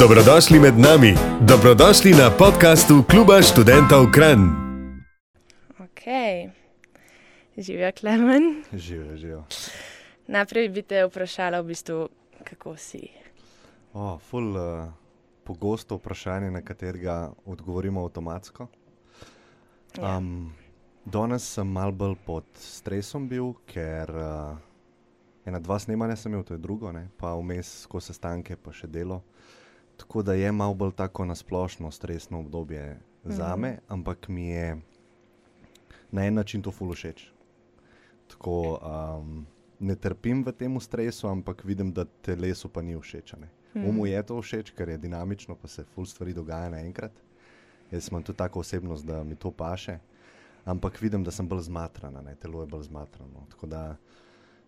Dobrodošli med nami, dobrodošli na podkastu Kluba študentov Kran. Ok, živijo Klemen. Živijo, živijo. Najprej bi te vprašala, v bistvu, kako si. Oh, ful, uh, pogosto vprašanje, na katerega odgovorimo avtomatsko. Ja. Um, danes sem mal bolj pod stresom bil, ker uh, ena dva snemanja sem imel, to je drugo, ne? pa vmes skozi sestanke, pa še delo. Tako da je malo bolj tako nasplošno stresno obdobje za me, ampak mi je na en način to ful všeč. Tako um, ne trpim v tem stresu, ampak vidim, da telesu pa ni všeč. ne. Umu je to všeč, ker je dinamično, pa se ful stvari dogaja naenkrat. Jaz imam tudi tako osebnost, da mi to paše, ampak vidim, da sem bolj zmatrana, ne? telo je bolj zmatrano. Tako da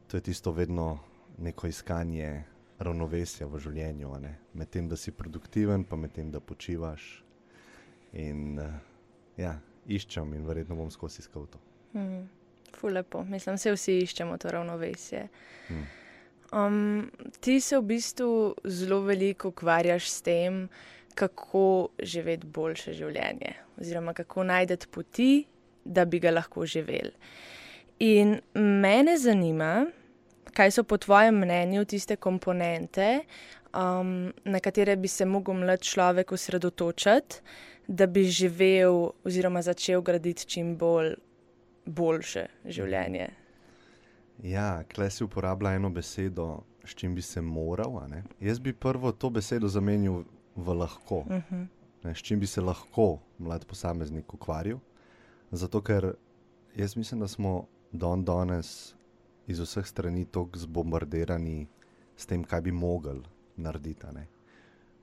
to je tisto vedno neko iskanje ravnovesja v življenju, med tem, da si produktiven, pa med tem, da počivaš. In uh, ja, iščem in verjetno bom skozi iskal to. Mm. Ful lepo, mislim, se vsi iščemo to ravnovesje. Mm. Um, ti se v bistvu zelo veliko ukvarjaš s tem, kako živeti boljše življenje, oziroma kako najti poti, da bi ga lahko živeli. In mene zanima, kaj so po tvojem mnenju tiste komponente, um, na katere bi se mogel mlad človek osredotočiti, da bi živel oziroma začel graditi čim bolj boljše življenje. Ja, klej si uporablja eno besedo, s čim bi se moral. Jaz bi prvo to besedo zamenil v lahko. Uh -huh. Ne, s čim bi se lahko mlad posameznik ukvarjal. Zato, ker jaz mislim, da smo don danes iz vseh strani tako zbombardirani s tem, kaj bi mogli narediti.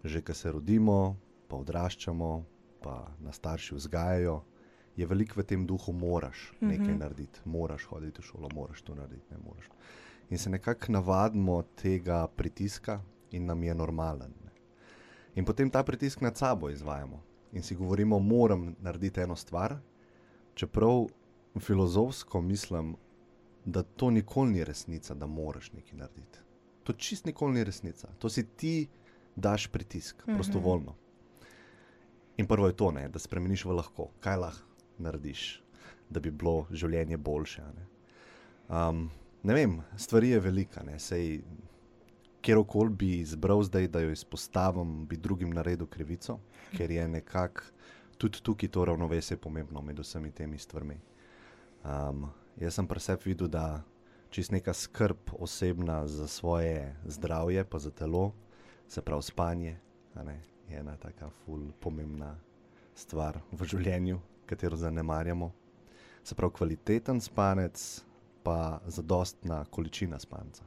Že ko se rodimo, pa odraščamo, pa nas starši vzgajajo, je veliko v tem duhu, moraš nekaj Mhm. narediti, moraš hoditi v šolo, moraš to narediti, ne moraš. In se nekako navadimo tega pritiska in nam je normalen. Ne. In potem ta pritisk nad sabo izvajamo in si govorimo, moram narediti eno stvar, čeprav filozofsko mislim, da to nikoli ni resnica, da moraš nekaj narediti. To čist nikoli ni resnica. To si ti daš pritisk, Mhm. prostovoljno. In prvo je to, ne, da spremeniš v lahko, kaj lahko narediš, da bi bilo življenje boljše. Ne? Um, ne vem, stvari je velika, ne, sej kjerkoli bi izbral zdaj, da jo izpostavim, bi drugim naredil krivico, ker je nekako tudi tukaj to ravnovesje pomembno med vsemi temi stvarmi. Um, jaz sem pri sebi videl, da čist neka skrb osebna za svoje zdravje, pa za telo, se pravi spanje, ne, je ena taka ful pomembna stvar v življenju, katero zanemarjamo. Se pravi kvaliteten spanec, pa zadostna količina spanca.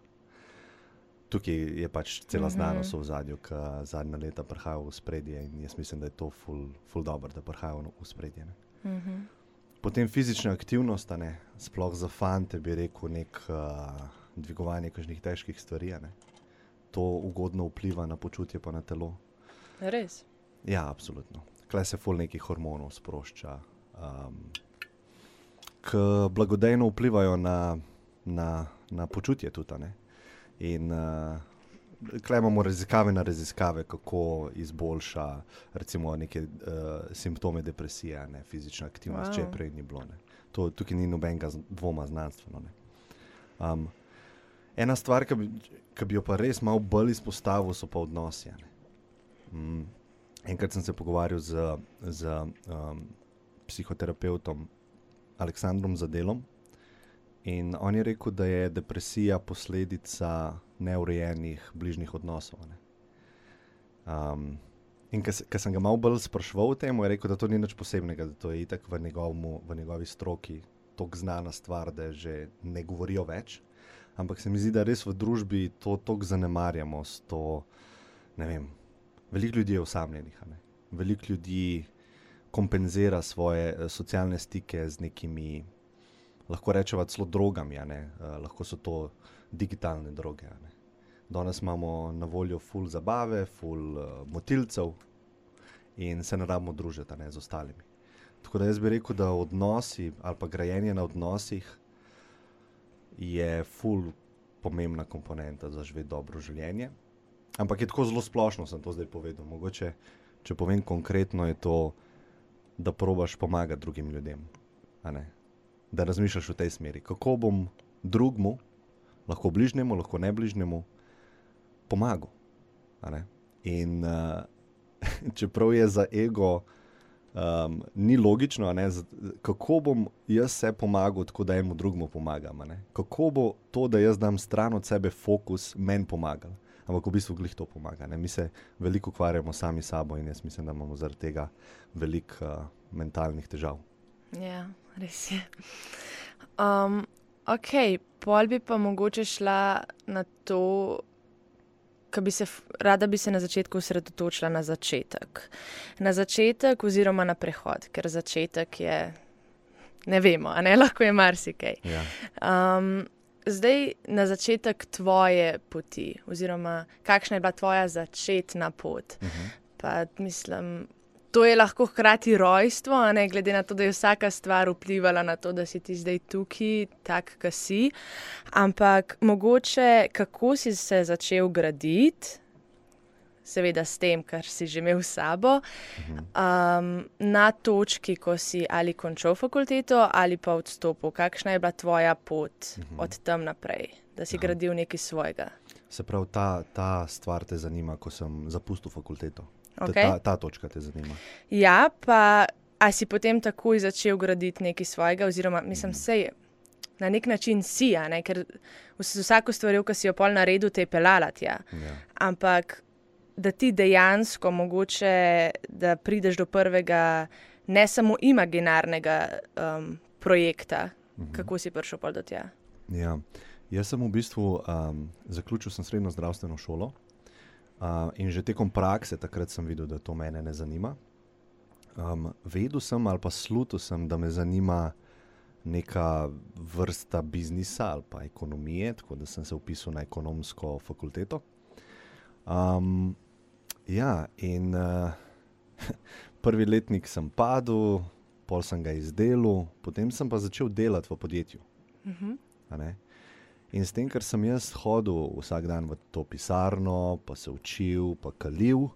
Tukaj je pač cela Mhm. znanost v zadju, ki zadnja leta prihaja v spredje in jaz mislim, da je to ful, ful dobro, da prihaja v spredje. Ne. Uh -huh. Potem fizična aktivnost, ne, sploh za fante bi rekel, nek uh, dvigovanje kakšnih težkih stvari. ne. To ugodno vpliva na počutje pa na telo. Res. Ja, absolutno. Klej se ful nekih hormonov sprošča, um, ki blagodejno vplivajo na, na, na počutje tudi. In uh, klej imamo raziskave na raziskave, kako izboljša recimo neke uh, simptome depresije, ne fizična aktivnost, wow. če prej ni bilo. Ne. To tukaj ni nobenega dvoma znanstveno. Ne. Um, ena stvar, ki bi, ki bi jo pa res malo bolj izpostavil, so pa odnosi. Mm. Enkrat sem se pogovarjal z, z um, psihoterapeutom Aleksandrom Zadelom in on je rekel, da je depresija posledica neurejenih bližnjih odnosov. ne. Um, in ker sem ga malo bolj spraševal o tem, je rekel, da to ni nič posebnega, da to je itak v, njegovmu, v njegovi stroki tako znana stvar, da že ne govorijo več. Ampak se mi zdi, da res v družbi to tako zanemarjamo. To, vem, veliko ljudi je osamljenih, veliko ljudi kompenzira svoje eh, socialne stike z nekimi, lahko rečemo, celo drogami. Eh, lahko so to digitalne droge. Danes imamo na voljo full zabave, full uh, motilcev in se ne rabimo družiti ne, z ostalimi. Tako da jaz bi rekel, da odnosi ali pa grajenje na odnosih je full pomembna komponenta za živeti dobro življenje. ampak je tako zelo splošno, sem to zdaj povedal. Mogoče, če povem konkretno, je to, da probaš pomagati drugim ljudem. Da razmišljaš v tej smeri, kako bom drugmu, lahko bližnjemu, lahko ne bližnjemu, pomagal. In uh, čeprav je za ego um, ni logično, ne, kako bom jaz se pomagal, tako da enemu drugemu pomagam. Kako bo to, da jaz dam stran od sebe fokus, meni pomagal. Ampak v bistvu glih to pomaga. Ne. Mi se veliko ukvarjamo sami s sabo in jaz mislim, da imamo zaradi tega veliko uh, mentalnih težav. Ja, res je. Um, ok, pol bi pa mogoče šla na to, bi se rada bi se na začetku osredotočila na začetek. Na začetek oziroma na prehod, ker začetek je, ne vemo, a ne lahko je marsikaj. Ja. Um, zdaj na začetek tvoje poti, oziroma kakšna je bila tvoja začetna pot. Uh -huh. Pa mislim, to je lahko hkrati rojstvo, a ne glede na to, da je vsaka stvar vplivala na to, da si ti zdaj tukaj, tak, ki si. Ampak mogoče kako si se začel graditi, seveda s tem, kar si že imel s sabo, um, na točki, ko si ali končal fakulteto ali pa odstopil. Kakšna je bila tvoja pot od tam naprej, da si gradil nekaj svojega? Se pravi, ta, ta stvar te zanima, ko sem zapustil fakulteto. Ta- Okej. Ta, ta točka te zanima. Ja, pa a si potem takoj začel graditi nekaj svojega, oziroma mislim, vse je. Na nek način si, ne? ker z vsako stvarjo, ki si jo pol naredil, te je pelala tja. Ja. Ampak da ti dejansko mogoče, da prideš do prvega, ne samo imaginarnega um, projekta, Mhm. kako si prišel pol do tja. Ja. Jaz sem v bistvu um, zaključil sem srednjo zdravstveno šolo uh, in že tekom prakse takrat sem videl, da to mene ne zanima. Um, vedel sem ali pa slutil sem, da me zanima neka vrsta biznisa ali pa ekonomije, tako da sem se upisal na ekonomsko fakulteto. Um, ja, in uh, prvi letnik sem padel, pol sem ga izdelal, potem sem pa začel delati v podjetju. Mhm. a ne. In s tem, ker sem jaz hodil vsak dan v to pisarno, pa se učil, pa kalil,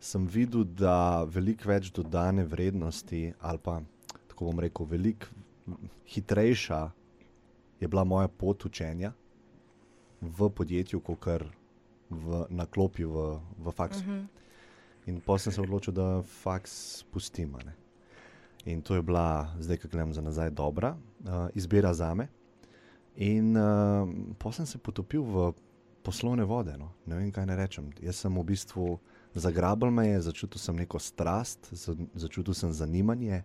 sem videl, da veliko več dodane vrednosti, ali pa tako bom rekel, veliko hitrejša je bila moja pot učenja v podjetju, kot v naklopi v, v faksu. Mhm. In potem sem se odločil, da faks pustim. In to je bila, zdaj, ko gledam za nazaj, dobra uh, izbira za me. In uh, potem sem se potopil v poslovne vode. No. Ne vem, kaj ne rečem. Jaz sem v bistvu zagrabil me, je, začutil sem neko strast, za- začutil sem zanimanje,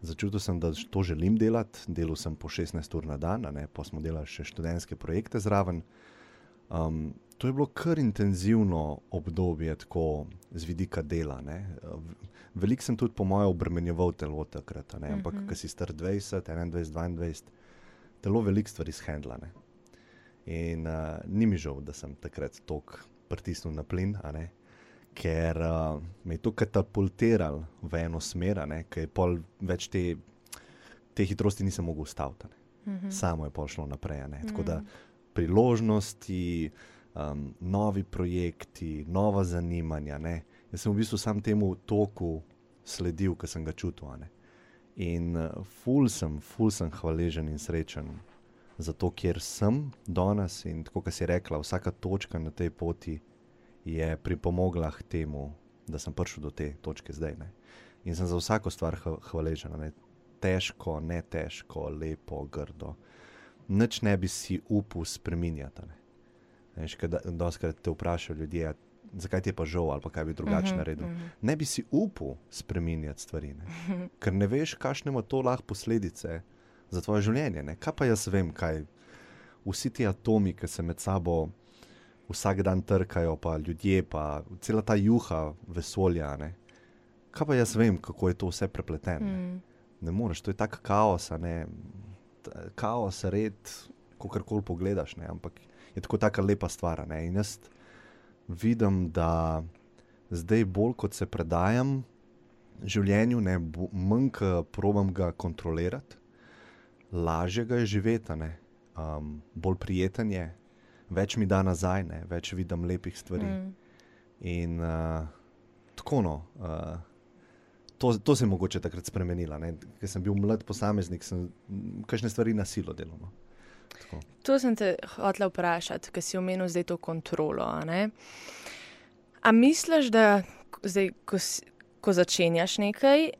začutil sem, da to želim delati. Delal sem po 16 ur na dan, pa smo delali še študentske projekte zraven. Um, to je bilo kar intenzivno obdobje, tako z vidika dela. ne. Veliko sem tudi, po mojem, obremenjeval telo takrat, ampak Mhm. ko si star 20, 21, 22, telo veliko stvari shendla. ne. In uh, ni mi žal, da sem takrat tok pritisnil na plin, ker uh, me je to katapultiralo v eno smer, ker je pol več te, te hitrosti nisem mogel ustaviti. ne. Mhm. Samo je pol šlo naprej. a ne. Tako da Mhm. priložnosti, um, novi projekti, nova zanimanja. Ne. Jaz sem v bistvu sam temu toku sledil, ki sem ga čutil. In uh, ful sem, ful sem hvaležen in srečen za to, kjer sem danes. In tako, kot si rekla, vsaka točka na tej poti je pripomogla k temu, da sem prišel do te točke zdaj. Ne. In sem za vsako stvar hva- hvaležen. Ne. Težko, ne težko, lepo, grdo. Nič ne bi si upal spremenjati. a ne. Veš, kaj da- Dostakrat te vprašajo ljudje, "A zakaj ti je pa žal ali pa kaj bi drugače Mhm, naredil. mhm. Ne bi si upal spremenjati stvari, ne? ker ne veš, kakšne ima to lahko posledice za tvoje življenje. Ne? Kaj pa jaz vem, kaj vsi ti atomi, ki se med sabo vsak dan trkajo, pa ljudje, pa cela ta juha vesolja. Ne? Kaj pa jaz vem, kako je to vse prepleteno. Ne? Mm. ne moreš, to je tako kaos, ne, Ta- kaos, red, ko karkoli pogledaš, ne, ampak je tako taka lepa stvar. Ne, in jaz vidim, da zdaj bolj kot se predajam življenju, ne, manj, ko probam ga kontrolirati, lažje ga je živeti, um, bolj prijeten je, več mi da nazaj, ne, več vidim lepih stvari. Mm. In uh, tako no. Uh, To, to se je mogoče takrat spremenilo. Ker sem bil mlad posameznik, sem kakšne stvari na silo delal. No. Tako. To sem te hotel vprašati, ker si omenil zdaj to kontrolo. A, a misliš, da zdaj, ko, ko začenjaš nekaj,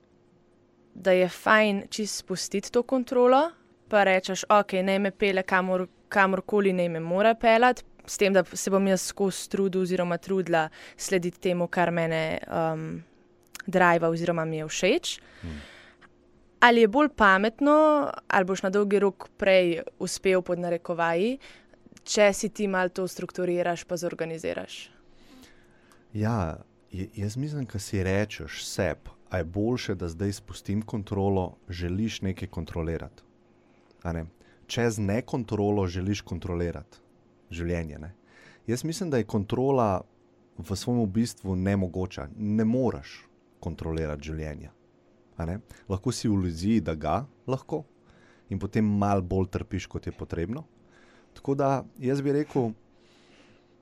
da je fajn čist spustiti to kontrolo, pa rečeš, ok, ne me pele kamor, kamorkoli, ne me mora pelati, s tem, da se bom jaz skozi trudil oziroma trudila slediti temu, kar mene. Um, drive oziroma mi je všeč. Hmm. Ali je bolj pametno, ali boš na dolgi rok prej uspel pod narekovaji, če si ti malo to strukturiraš, pa zorganiziraš? Ja, jaz mislim, da si rečeš sebi, da je boljše, da zdaj spustim kontrolo, želiš nekaj kontrolirati. Ne? Čez nekontrolo želiš kontrolirati življenje. Ne? Jaz mislim, da je kontrola v svojem bistvu nemogoča. Ne moreš kontrolirati življenje. Lahko si v iluziji, da ga lahko in potem malo bolj trpiš, kot je potrebno. Tako da jaz bi rekel,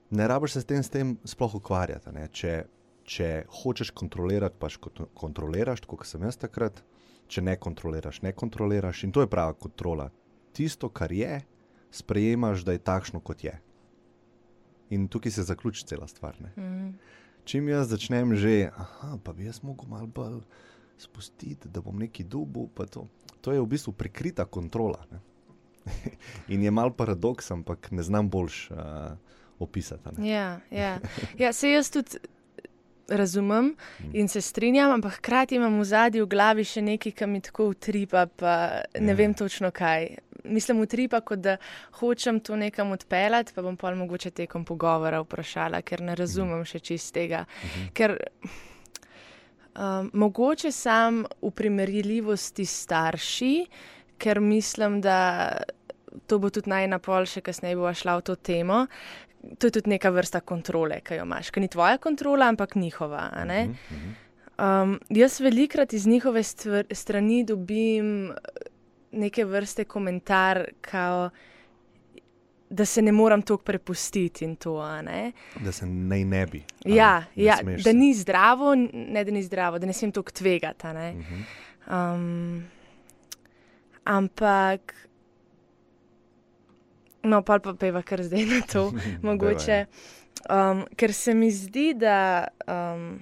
ne rabiš se s tem, s tem sploh ukvarjati. Če, če hočeš kontrolirati, paš kontroliraš, kot sem jaz takrat. Če ne kontroliraš, ne kontroliraš. In to je prava kontrola. Tisto, kar je, sprejemaš, da je takšno, kot je. In tukaj se zaključi cela stvar. Mm čim jaz začnem že, aha, pa bi jaz mogel malo bolj spustiti, da bom neki dubu. To, to je v bistvu prikrita kontrola. In je mal paradoks, ampak ne znam boljš uh, opisati. Ja, ja. ja, se jaz tudi razumem mm. in se strinjam, ampak hkrati imam v zadnji v glavi še nekaj, kar mi tako utripa, pa ne ja. vem točno kaj mislim, utripa, kot da hočem to nekam odpeljati, pa bom pa mogoče tekom pogovora vprašala, ker ne razumem še čist tega. Mhm. Ker mogoče sam v primerljivosti starši, ker mislim, da to bo tudi najna pol, še kasneje bo šla v to temo. To je tudi neka vrsta kontrole, ki jo imaš, ki ni tvoja kontrola, ampak njihova. Mhm, mhm. Um, jaz velikrat iz njihove stvar, strani dobim neke vrste komentar, kao, da se ne moram tako prepustiti. To, da se naj ne bi. Ja, ja da ni zdravo, ne da ni zdravo, da ne smem tako tvegati. Uh -huh. um, ampak. No, pa pa peva kar zdaj na to, mogoče. Um, ker se mi zdi, da um,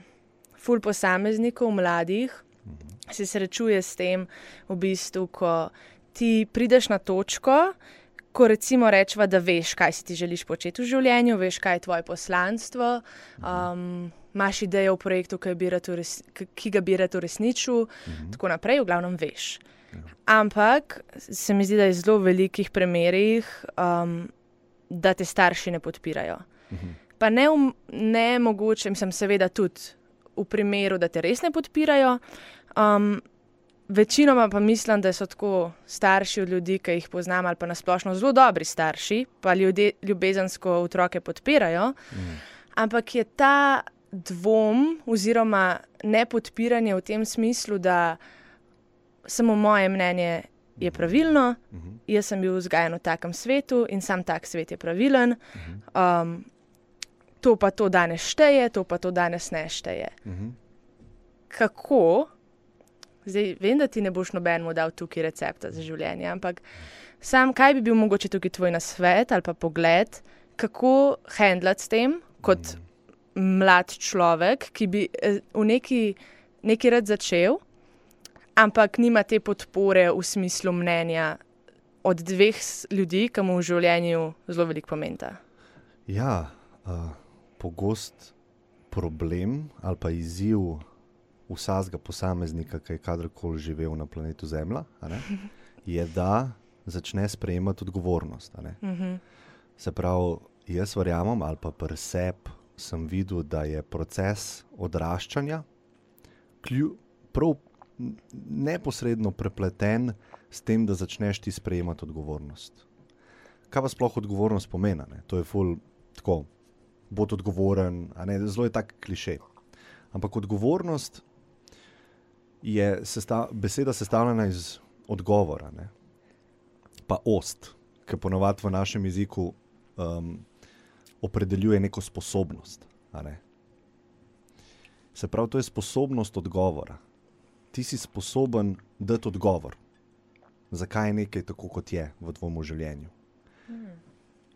ful posameznikov, mladih, se srečuje s tem, v bistvu, ko ti prideš na točko, ko recimo rečemo, da veš, kaj si ti želiš početi v življenju, veš, kaj je tvoje poslanstvo. Um, Máš idejo o projektu, ki, bi res, ki ga bi rad uresničil, mhm. tako naprej, v glavnem veš. Ja. Ampak se mi zdi, da je zelo v velikih primerih, um, da te starši ne podpirajo. Mhm. Pa ne, ne mogoče, mislim, seveda tudi v primeru, da te res ne podpirajo, Um, večinoma pa mislim, da so tako starši od ljudi, ki jih poznam, ali pa nasplošno zelo dobri starši, pa ljudje ljubezensko otroke podpirajo. Mm. Ampak je ta dvom oziroma nepodpiranje v tem smislu, da samo moje mnenje je pravilno, mm -hmm. jaz sem bil vzgajen v takem svetu in sam tak svet je pravilen. Mm -hmm. um, to pa to danes šteje, to pa to danes ne šteje. Mm -hmm. Kako? Zdaj, vem, da ti ne boš nobenemu dal tukaj recepta za življenje, ampak sam, kaj bi bil mogoče tukaj tvoj nasvet ali pa pogled, kako handlati s tem kot mlad človek, ki bi eh, v neki, neki rad začel, ampak nima te podpore v smislu mnenja od dveh ljudi, ki mu v življenju zelo veliko pomeni. Ja, uh, pogost problem ali pa izziv vsakega posameznika, ki je kadarkoli živel na planetu Zemlja, je, da začne sprejemati odgovornost. Mhm. Se pravi, jaz verjamem, ali pa preseb sem videl, da je proces odraščanja prav neposredno prepleten s tem, da začneš ti sprejemati odgovornost. Kaj pa sploh odgovornost pomeni? Ne? To je ful, tako, bod odgovoren, zelo je tak klišej. Ampak odgovornost je sesta beseda sestavljena iz odgovora, ne? pa ost, ki ponovadi v našem jeziku um, opredeljuje neko sposobnost. Ne? Se pravi, to je sposobnost odgovora. Ti si sposoben dati odgovor, zakaj je nekaj tako, kot je v tvojem življenju.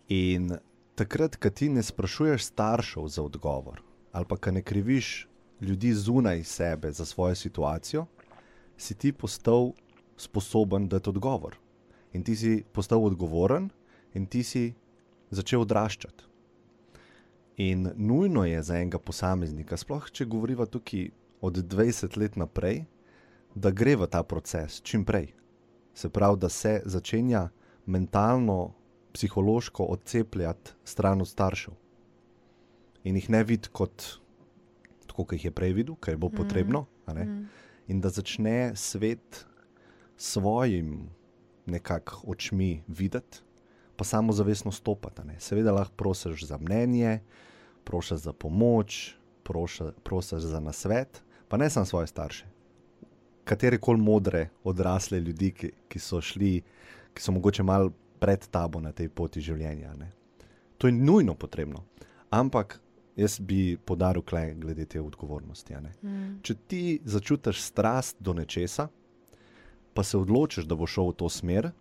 In takrat, ko ti ne sprašuješ staršev za odgovor, ali pa ko ne kriviš ljudi zunaj sebe za svojo situacijo, si ti postal sposoben dati odgovor. In ti si postal odgovoren, in ti si začel odraščati. In nujno je za enega posameznika, sploh če govorimo tukaj od 20 let naprej, da gre v ta proces čim prej. Se pravi, da se začenja mentalno, psihološko odcepljati stran od staršev. In jih ne vidi kot tako, kot jih je prej videl, je bo potrebno. Mm. In da začne svet svojim nekako očmi videti, pa samo zavestno stopati. Seveda lahko prosiš za mnenje, prosiš za pomoč, prosiš za nasvet, pa ne samo svoje starše. Katere koli modre, odrasle ljudi, ki, ki so šli, ki so mogoče malo pred tabo na tej poti življenja. Ne. To je nujno potrebno. Ampak jaz bi podaril klej glede te odgovornosti. Mm. Če ti začutiš strast do nečesa, pa se odločiš, da bo šel v to smer,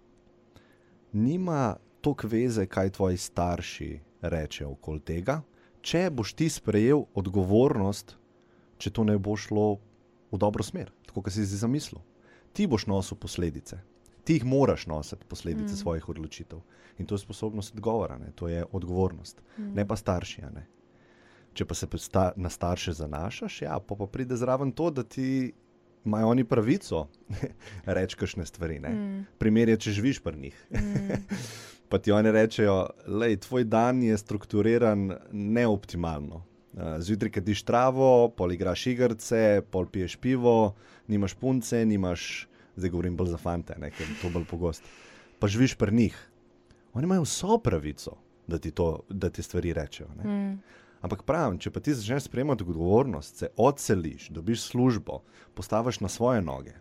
nima toliko veze, kaj tvoji starši rečejo okoli tega. Če boš ti sprejel odgovornost, če to ne bo šlo v dobro smer, tako kot si si zamislil, ti boš nosil posledice. Ti jih moraš nositi, posledice mm. svojih odločitev. In to je sposobnost odgovora, ne? to je odgovornost, mm. ne pa starši. Ne? Če pa se na starše zanašaš, ja, pa, pa pride zraven to, da ti imajo oni pravico reči kakšne stvari. Mm. Primer je, če živiš pri njih. Mm. pa ti oni rečejo, da tvoj dan je strukturiran neoptimalno. Eh, zjutraj, ki diš travo, pol igraš igrice, pol piješ pivo, nimaš punce, nimaš, zdaj govorim bolj za fante, ker je to bolj pogosto. Pa živiš pri njih. Oni imajo vso pravico, da ti, to, da ti stvari rečejo. Mm. Ampak pravim, če pa ti začneš sprejemati odgovornost, se odseliš, dobiš službo, postaviš na svoje noge,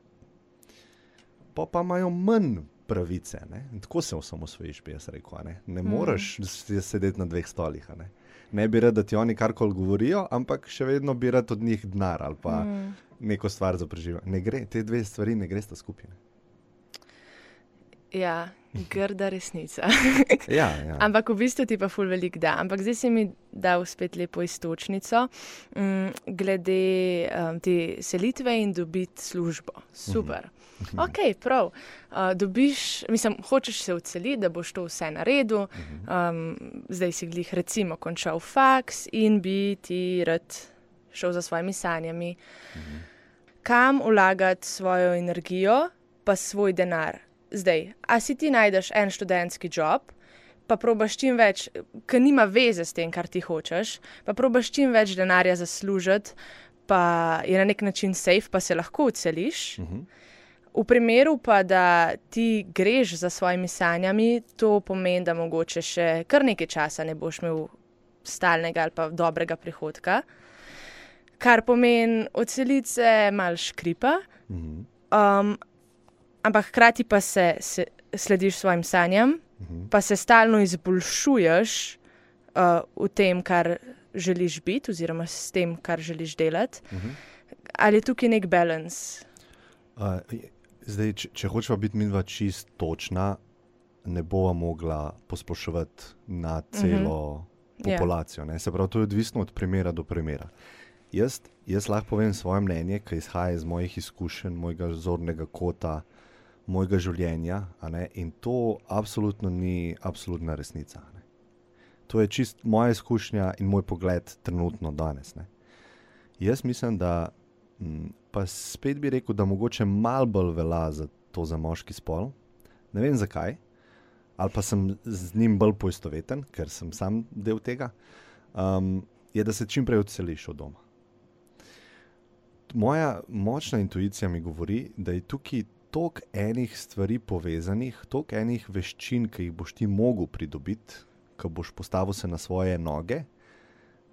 pa pa imajo manj pravice. Ne? Tako se osamosvojiš, bi jaz rekel. Ne, ne mm. moreš sedeti na dveh stolih. Ne? ne bi rad, da ti oni karkoli govorijo, ampak še vedno bi rad od njih denar ali pa mm. neko stvar za preživljanje. Ne gre, te dve stvari ne gresta skupaj. Ja, grda resnica. ja, ja. Ampak v bistvu ti pa ful velik da. Ampak zdaj si mi dal spet lepo istočnico um, glede um, te selitve in dobiti službo. Super. Mhm. Ok, prav. Uh, dobiš, mislim, hočeš se odseliti, da boš to vse naredil. Um, zdaj si glih recimo končal faks in bi ti rad šel za svojimi sanjami. Kam vlagati svojo energijo, pa svoj denar? Zdaj, a si ti najdeš en študentski job, pa probaš čim več, ki nima veze s tem, kar ti hočeš, pa probaš čim več denarja zaslužiti, pa je na nek način safe, pa se lahko odseliš. Uh mhm. -huh. V primeru pa, da ti greš za svojimi sanjami, to pomeni, da mogoče še kar nekaj časa ne boš imel stalnega ali pa dobrega prihodka, kar pomeni odseliti se mal škripa. Uh mhm. -huh. um, ampak hkrati pa se, se slediš svojim sanjam, uh mhm. -huh. pa se stalno izboljšuješ uh, v tem, kar želiš biti, oziroma s tem, kar želiš delati. Uh mhm. -huh. Ali je tukaj nek balans? Uh, zdaj, če, če hočemo biti mi dva čist točna, ne bova mogla posploševati na celo uh mhm. -huh. populacijo. Yeah. Se pravi, to je odvisno od primera do primera. Jaz, jaz lahko povem svoje mnenje, ki izhaja iz mojih izkušenj, mojega zornega kota, mojega življenja. In to absolutno ni absolutna resnica. Ne? To je čist moja izkušnja in moj pogled trenutno danes. Ne? Jaz mislim, da pa spet bi rekel, da mogoče malo bolj velja za to za moški spol. Ne vem zakaj, ali pa sem z njim bolj poistoveten, ker sem sam del tega. Um, je, da se čim prej odseliš od doma. Moja močna intuicija mi govori, da je tukaj toliko enih stvari povezanih, toliko enih veščin, ki jih boš ti mogel pridobiti, ko boš postavil se na svoje noge,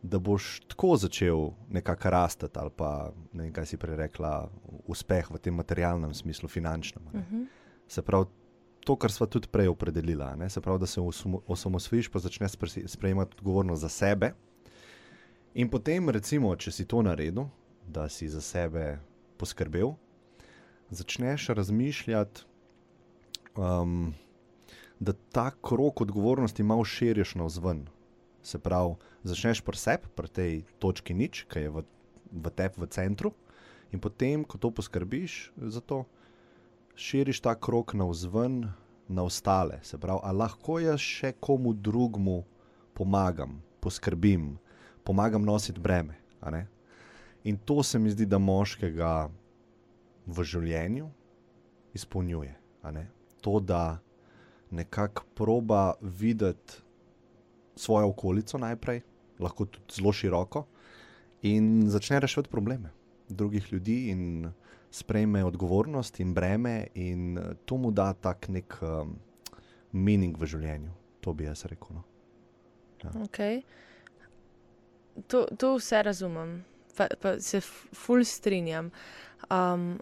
da boš tako začel nekako rasti ali pa ne vem, kaj si prej rekla, uspeh v tem materialnem smislu, finančnem. Uh mhm. -huh. Se pravi, to, kar smo tudi prej opredelili, se pravi, da se osamosvojiš, pa začneš sprejemati odgovornost za sebe. In potem, recimo, če si to naredil, da si za sebe poskrbel, začneš razmišljati, um, da ta krok odgovornosti malo širiš na vzven. Se pravi, začneš pri sebi, pri tej točki nič, ki je v, v tebi v centru, in potem, ko to poskrbiš za to, širiš ta krok na vzven, na ostale. Se pravi, ali lahko jaz še komu drugmu pomagam, poskrbim, pomagam nositi breme. In to se mi zdi, da moškega v življenju izpolnjuje. To, da nekako proba videti svojo okolico najprej, lahko tudi zelo široko, in začne reševati probleme drugih ljudi, in sprejme odgovornost in breme, in eh, to mu da tak nek um, meaning v življenju. To bi jaz rekel. No. Okay. To, to vse razumem, pa, pa se f- ful strinjam. Um,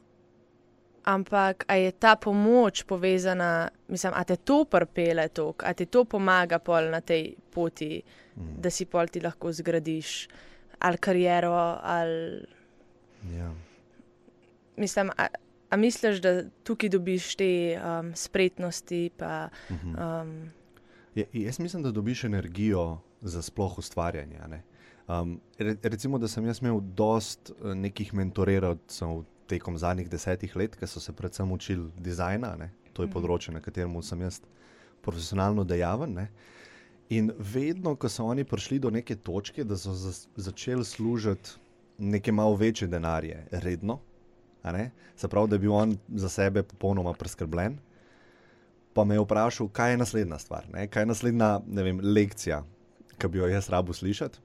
ampak, a je ta pomoč povezana, mislim, a te to prpele tok, a ti to pomaga pol na tej poti, Mm. da si pol ti lahko zgradiš ali kariero, ali Ja. mislim, a, a misliš, da tukaj dobiš te um, spretnosti, pa Mhm. um, Je, jaz mislim, da dobiš energijo za sploh ustvarjanje. ne. Um, re, recimo, da sem jaz imel dost eh, nekih mentoriralcev tekom zadnjih desetih let, ki so se predvsem učili dizajna, ne. to je Mhm. področje, na katerem sem jaz profesionalno dejaven. Ne. In vedno, ko so oni prišli do neke točke, da so za, začeli služiti neke malo večje denarje, redno, se pravi, da je bil on za sebe popolnoma preskrbljen, pa me je vprašal, kaj je naslednja stvar, ne? kaj je naslednja vem, lekcija, ki bi jo jaz rabo slišati.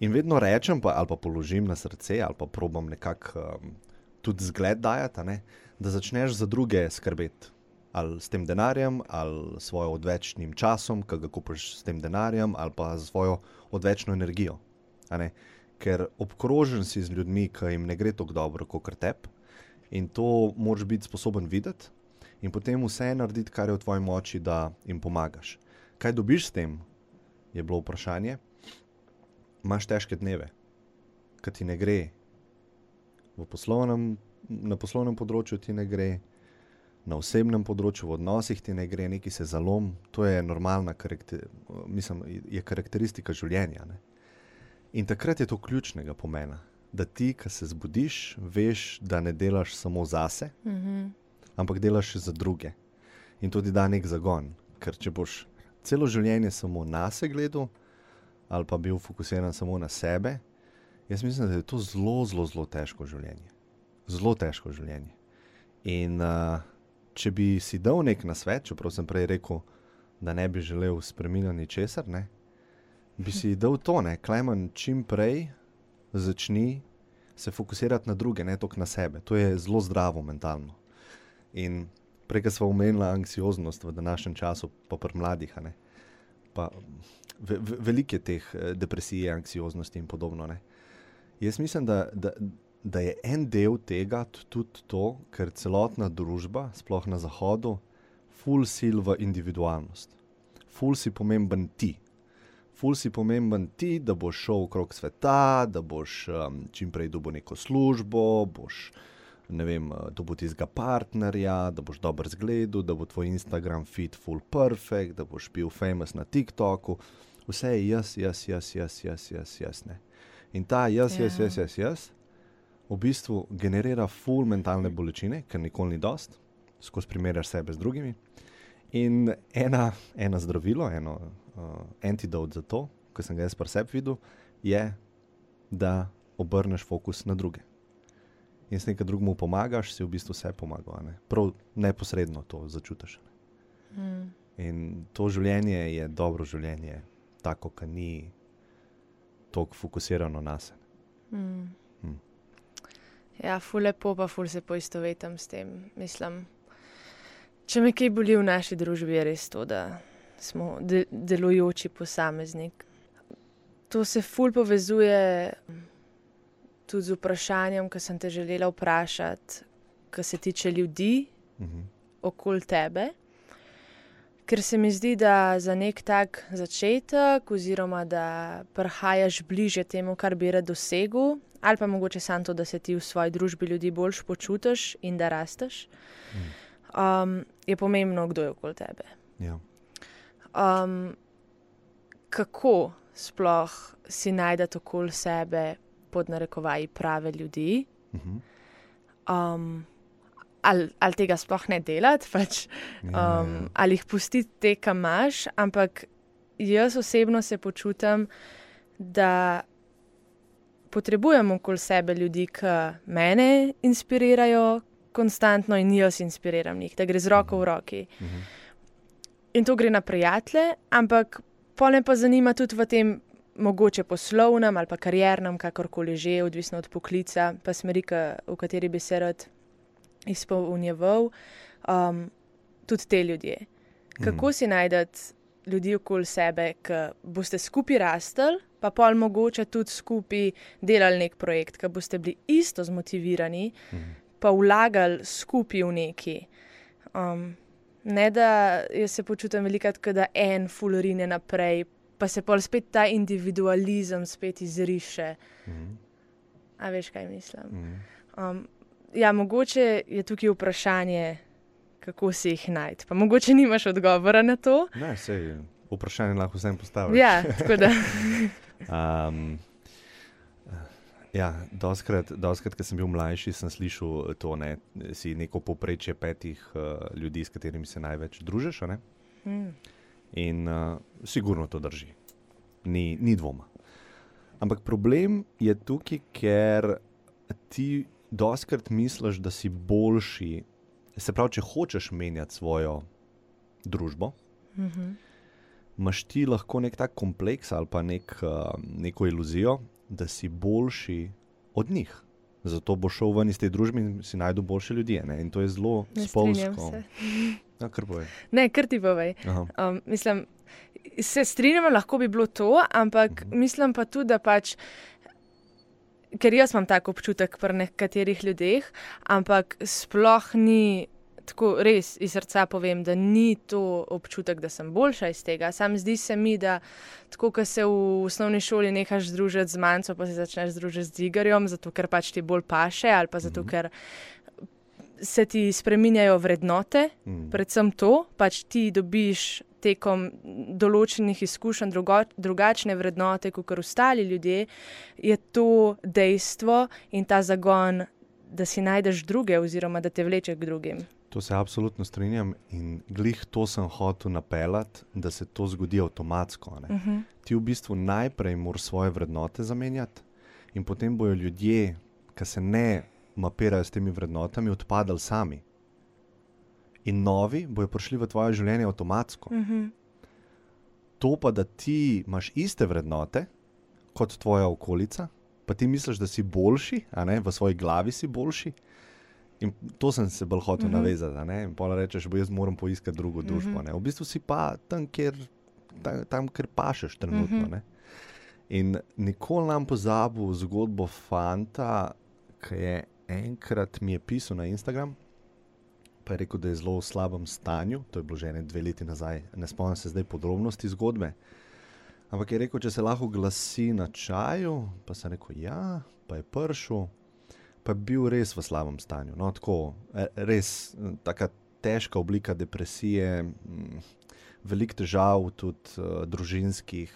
In vedno rečem, pa, ali pa položim na srce, ali pa probam nekako um, tudi zgled dajati, a ne, da začneš za druge skrbeti. Ali s tem denarjem, ali s svojim odvečnim časom, ki ga kupiš s tem denarjem, ali pa s svojo odvečno energijo. Ker obkrožen si z ljudmi, ki jim ne gre tako dobro kot tebi, in to moraš biti sposoben videti, in potem vse narediti, kar je v tvoji moči, da jim pomagaš. Kaj dobiš s tem, je bilo vprašanje. Imaš težke dneve, ki ti ne gre, poslovnem, na poslovnem področju ti ne gre, na osebnem področju, v odnosih ti ne gre, neki se zalom, to je normalna karakter, mislim, je karakteristika življenja. Ne? In takrat je to ključnega pomena, da ti, ki se zbudiš, veš, da ne delaš samo zase, mhm, ampak delaš za druge. In to ti da nek zagon. Ker če boš celo življenje samo na sebe gledal, ali pa bil fokusiran samo na sebe, jaz mislim, da je to zelo, zelo, zelo težko življenje. Zelo težko življenje. In uh, če bi si dal nek nasvet, čeprav sem prej rekel, da ne bi želel spremeniti ničesar, ne, bi si dal to, ne, Klemen, čim prej začni se fokusirati na druge, ne toliko na sebe. To je zelo zdravo mentalno. In prej smo omenili anksioznost v današnjem času, pa pri mladih. ve, ve, veliko je teh eh, depresij, anksioznosti in podobno. Ne. Jaz mislim, da, da, da je en del tega tudi to, ker celotna družba, sploh na zahodu, ful sil v individualnost. Ful si pomemben ti. Ful si pomemben ti, da boš šel okrog sveta, da boš um, čim prej dobil neko službo, boš ne vem, eh, dobil tistega partnerja, da boš dober zgledu, da bo tvoj Instagram feed full perfect, da boš bil famous na TikToku. Vse je jaz, jaz, jaz, jaz, jaz, jaz, jaz. Ne. In ta jaz, jaz, Ja. jaz, jaz, jaz, v bistvu generira full mentalne bolečine, ker nikoli ni dost, skozi primerjaš sebe z drugimi. In ena, ena zdravilo, eno uh, antidot za to, ki sem ga jaz pri sebi videl, je, da obrneš fokus na druge. In s ki drugemu pomagaš, si v bistvu vse pomagal. Ne? Prav neposredno to začutiš. mm. In to življenje je dobro življenje, tako, ki ni tako fokusirano na sebe. Mm. Hm. Ja, ful lepo, pa ful se poistovetim s tem. Mislim, če me kaj boli v naši družbi, je res to, da smo de delujoči posameznik. To se ful povezuje tudi z vprašanjem, ki sem te želela vprašati, kar se tiče ljudi Mhm. okoli tebe. Ker se mi zdi, da za nek tak začetek, oziroma da prihajaš bliže temu, kar bi rad dosegel, ali pa mogoče samo to, da se ti v svoji družbi ljudi boljš počutiš in da rasteš, um, je pomembno, kdo je okoli tebe. Ja. Um, kako sploh si najdete okoli sebe, pod narekovaji, prave ljudi? Mhm. Um, ali, ali tega sploh ne delati, pač, Ja, ja. um, ali jih pustiti te, kam imaš. Ampak jaz osebno se počutim, da potrebujem okoli sebe ljudi, ki mene inspirirajo konstantno in jaz inspiriram njih, da gre z roko v roki. Mhm. In to gre na prijatelje, ampak pole pa zanima tudi v tem. Mogoče poslovnem ali pa kariernem, kakorkoli že, odvisno od poklica, pa smeri, ka- v kateri bi se rad izpolnjeval, um, tudi te ljudje. Kako Mhm. si najdete ljudi okoli sebe, ki boste skupaj rastli, pa pol mogoče tudi skupaj delali nek projekt, ki boste bili isto zmotivirani, Mhm. pa vlagali skupaj v neki. Um, ne da jaz se počutim velikrat, da en fulorine naprej, pa se pol spet ta individualizem spet izriše. Mhm. A veš, kaj mislim? Mhm. Um, ja, mogoče je tukaj vprašanje, kako si jih najti. Pa mogoče nimaš odgovora na to. Ne, sej, vprašanje lahko vsem postaviš. Ja, tako da. Um, ja, doskrat, doskrat, ko sem bil mlajši, sem slišal to, da si neko poprečje petih uh, ljudi, s katerimi se največ družiš. ne? Mm, In uh, sigurno to drži, ni, ni dvoma. Ampak problem je tukaj, ker ti doskrat misliš, da si boljši. Se pravi, če hočeš menjati svojo družbo, mhm, imaš ti lahko nek tak kompleks ali pa nek, uh, neko iluzijo, da si boljši od njih. Zato bo šel ven iz te družbe in si najdel boljše ljudi. Ne? In to je zelo spolsko. Ja, kar boje. Ne, kar ti povej. Aha. Um, mislim, se strinjam, lahko bi bilo to, ampak Mhm. mislim pa tudi, da pač. Ker jaz imam tako občutek pri nekaterih ljudeh, ampak sploh ni tako res iz srca povem, da ni to občutek, da sem boljša iz tega. Sam zdi se mi, da tako, ko se v osnovni šoli nehaš družiti z manjco, pa se začneš družiti z Igarjem, zato ker pač ti bolj paše ali pa zato, Mhm. ker se ti spreminjajo vrednote, Mm. predvsem to, pač ti dobiš tekom določenih izkušenj drugo, drugačne vrednote kot ostali ljudje, je to dejstvo in ta zagon, da si najdeš druge, oziroma da te vleče k drugim. To se absolutno strinjam in glih to sem hotel napeljati, da se to zgodi avtomatsko. ne. Uh -huh. Ti v bistvu najprej moraš svoje vrednote zamenjati, in potem bojo ljudje, ki se ne mapirajo s temi vrednotami, odpadali sami. In novi bojo prišli v tvoje življenje avtomatsko. Uh -huh. To pa, da ti imaš iste vrednote kot tvoja okolica, pa ti misliš, da si boljši, ne v svoji glavi si boljši. In to sem se bolj hotel Mhm. uh -huh. navezati. ne, In pa rečeš, bo jaz moram poiskati drugo družbo. Mhm. Uh -huh. V bistvu si pa tam, kjer, tam, tam kjer pašeš trenutno. Uh Mhm. -huh. In nikoli nam pozabil zgodbo fanta, ki je enkrat mi je pisal na Instagram. Pa je rekel, da je zelo v slabem stanju, to je bilo že ene dve leti nazaj, ne spomnim se zdaj podrobnosti zgodbe. Ampak je rekel, če se lahko glasi na čaju, pa sem rekel, ja, pa je pršel, pa je bil res v slabem stanju. No, tako, e, res tako težka oblika depresije, veliko težav, tudi uh, družinskih,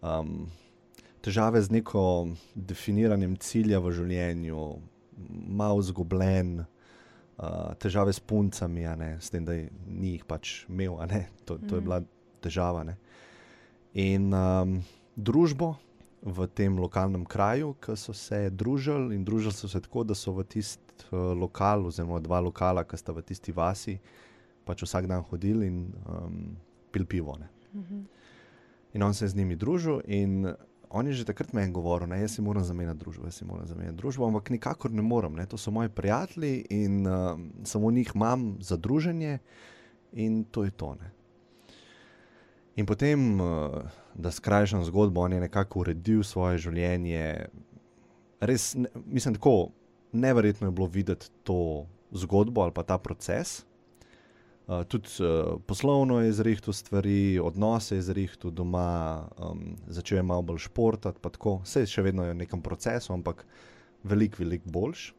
um, težave z neko definiranjem cilja v življenju, malo zgubljen. Uh, težave s puncami, ne, s tem, da je- ni jih pač imel, to, to je Mhm. bila težava. Ne. In um, družbo v tem lokalnem kraju, ki so se družili in družili so se tako, da so v tisti uh, lokal, oziroma dva lokala, ki sta v tisti vasi, pač vsak dan hodili in um, pil pivo. Ne. Uh -huh. In on se je z njimi družil, in on je že takrat meni govoril, da jaz si moram zamenjati družbo, jaz si moram zamenjati družbo, ampak nikakor ne morem. Ne. To so moji prijatelji in um, samo njih imam za druženje, in to je to. Ne. In potem, uh, da skrajšam zgodbo, on je nekako uredil svoje življenje. Res, ne, mislim, tako neverjetno je bilo videti to zgodbo ali pa ta proces. Uh, tudi uh, poslovno je zrihtel stvari, odnose je zrihtel doma, um, začel je malo bolj športati, pa tako, vse še vedno je v nekem procesu, ampak veliko, veliko boljš.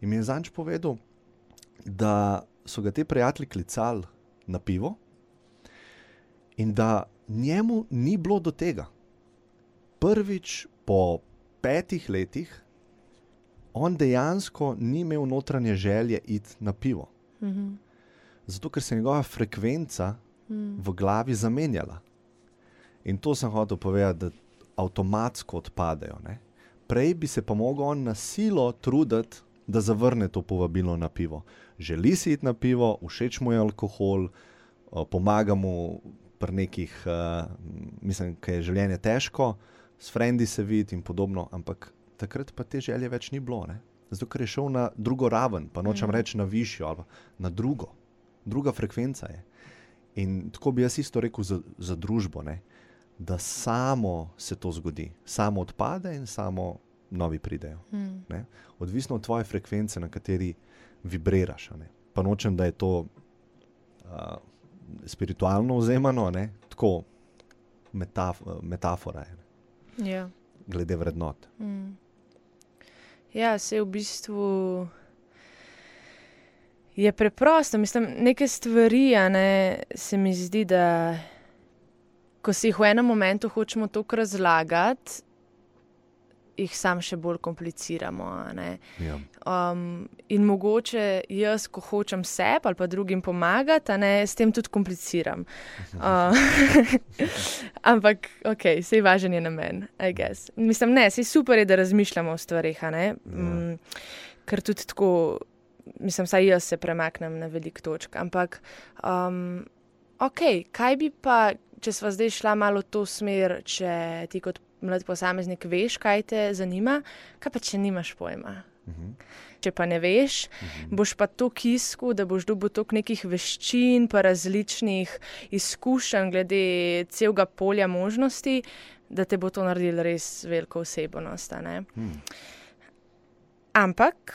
In mi je zanč povedal, da so ga ti prijatelji klicali na pivo in da njemu ni bilo do tega. Prvič po petih letih on dejansko ni imel notranje želje iti na pivo. Mhm. Zato, ker se je njegova frekvenca Mm. v glavi zamenjala. In to sem hotel povedati, da avtomatsko odpadejo. Ne? Prej bi se pa mogel on na silo truditi, da zavrne to povabilo na pivo. Želi si iti na pivo, všeč mu je alkohol, o, pomaga mu pri nekih, uh, mislim, ki je življenje težko, s frendi se vidi in podobno, ampak takrat pa te želje več ni bilo. Ne? Zato, ker je šel na drugo raven, pa nočem Mhm. reči na višjo, ali na drugo, druga frekvenca je. In tako bi jaz isto rekel za, za družbo, ne? da samo se to zgodi, samo odpade in samo novi pridejo. Mm. Ne? Odvisno od tvoje frekvence, na kateri vibriraš. ne. Pa nočem, da je to uh, spiritualno vzemano, ne? tako metaf metafora je, ne? Ja. glede vrednot. Mm. Ja, se v bistvu je preprosto. Mislim, neke stvari, ne, se mi zdi, da ko si jih v enem momentu hočemo tako razlagati, jih sam še bolj kompliciramo. Ja. Um, in mogoče jaz, ko hočem sebi ali pa drugim pomagati, ne, s tem tudi kompliciram. Uh, ampak, ok, sej važen je namen, I guess. Mislim, ne, sej super je, da razmišljamo o stvarih, a ne. Mm, ker tudi tako, mislim, saj jaz se premaknem na velik točk. Ampak, um, ok, kaj bi pa, če sva zdaj šla malo v to smer, če ti kot mlad posameznik veš, kaj te zanima, kaj pa če nimaš pojma. Mhm. Če pa ne veš, boš pa to kisku, da boš dobil toliko nekih veščin, pa različnih izkušenj glede celega polja možnosti, da te bo to naredilo res veliko osebnost. Hmm. Ampak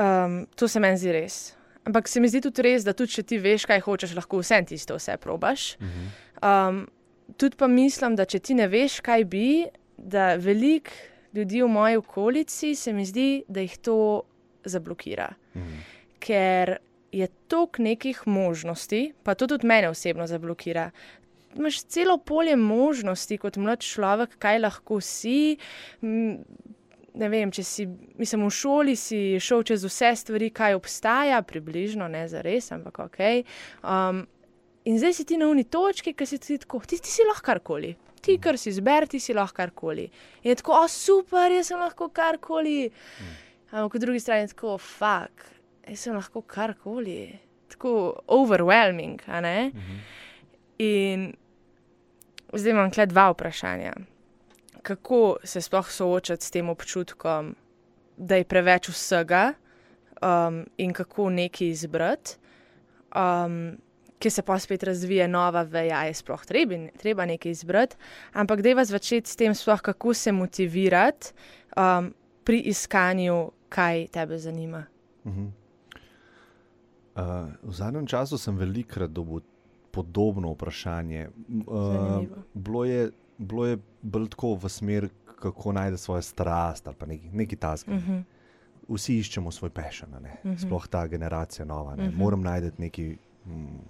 um, to se meni zdi res. Ampak se mi zdi tudi res, da tudi če ti veš, kaj hočeš, lahko vse tisto vse probaš. Mhm. Um, tudi pa mislim, da če ti ne veš, kaj bi, da veliko ljudi v moji okolici se mi zdi, da jih to zablokira. Mhm. Ker je toliko nekih možnosti, pa to tudi mene osebno zablokira. Imaš celo polje možnosti kot mlad človek, kaj lahko si. m, Ne vem, če si, mislim, v šoli si šel čez vse stvari, kaj obstaja, približno, ne za res, ampak ok. Um, in zdaj si ti na uni točki, ki si ti tako, ti, ti si lahko karkoli. Ti, kar si izber, ti si lahko karkoli. In je tako, o super, jaz sem lahko karkoli. Ampak po drugi strani je tako, fuck, jaz sem lahko karkoli. Tako overwhelming, a ne? In zdaj imam kle dva vprašanja. Kako se sploh soočati s tem občutkom, da je preveč vsega, um, in kako nekaj izbrati, um, ki se pa spet razvije nova veja, je sploh treba, treba nekaj izbrati. Ampak da je vas začeti s tem, sploh kako se motivirati um, pri iskanju, kaj tebe zanima. Mhm. Uh, v zadnjem času sem velikokrat dobil podobno vprašanje. Uh, Zanimivo. bilo, je, bilo je bolj tako v smer, kako najti svojo strast ali pa nekaj, nekaj tasga. Uh -huh. Vsi iščemo svoj pešen, uh Mhm. -huh. sploh ta generacija nova. Uh -huh. Mhm. Moram najti nekaj, mm,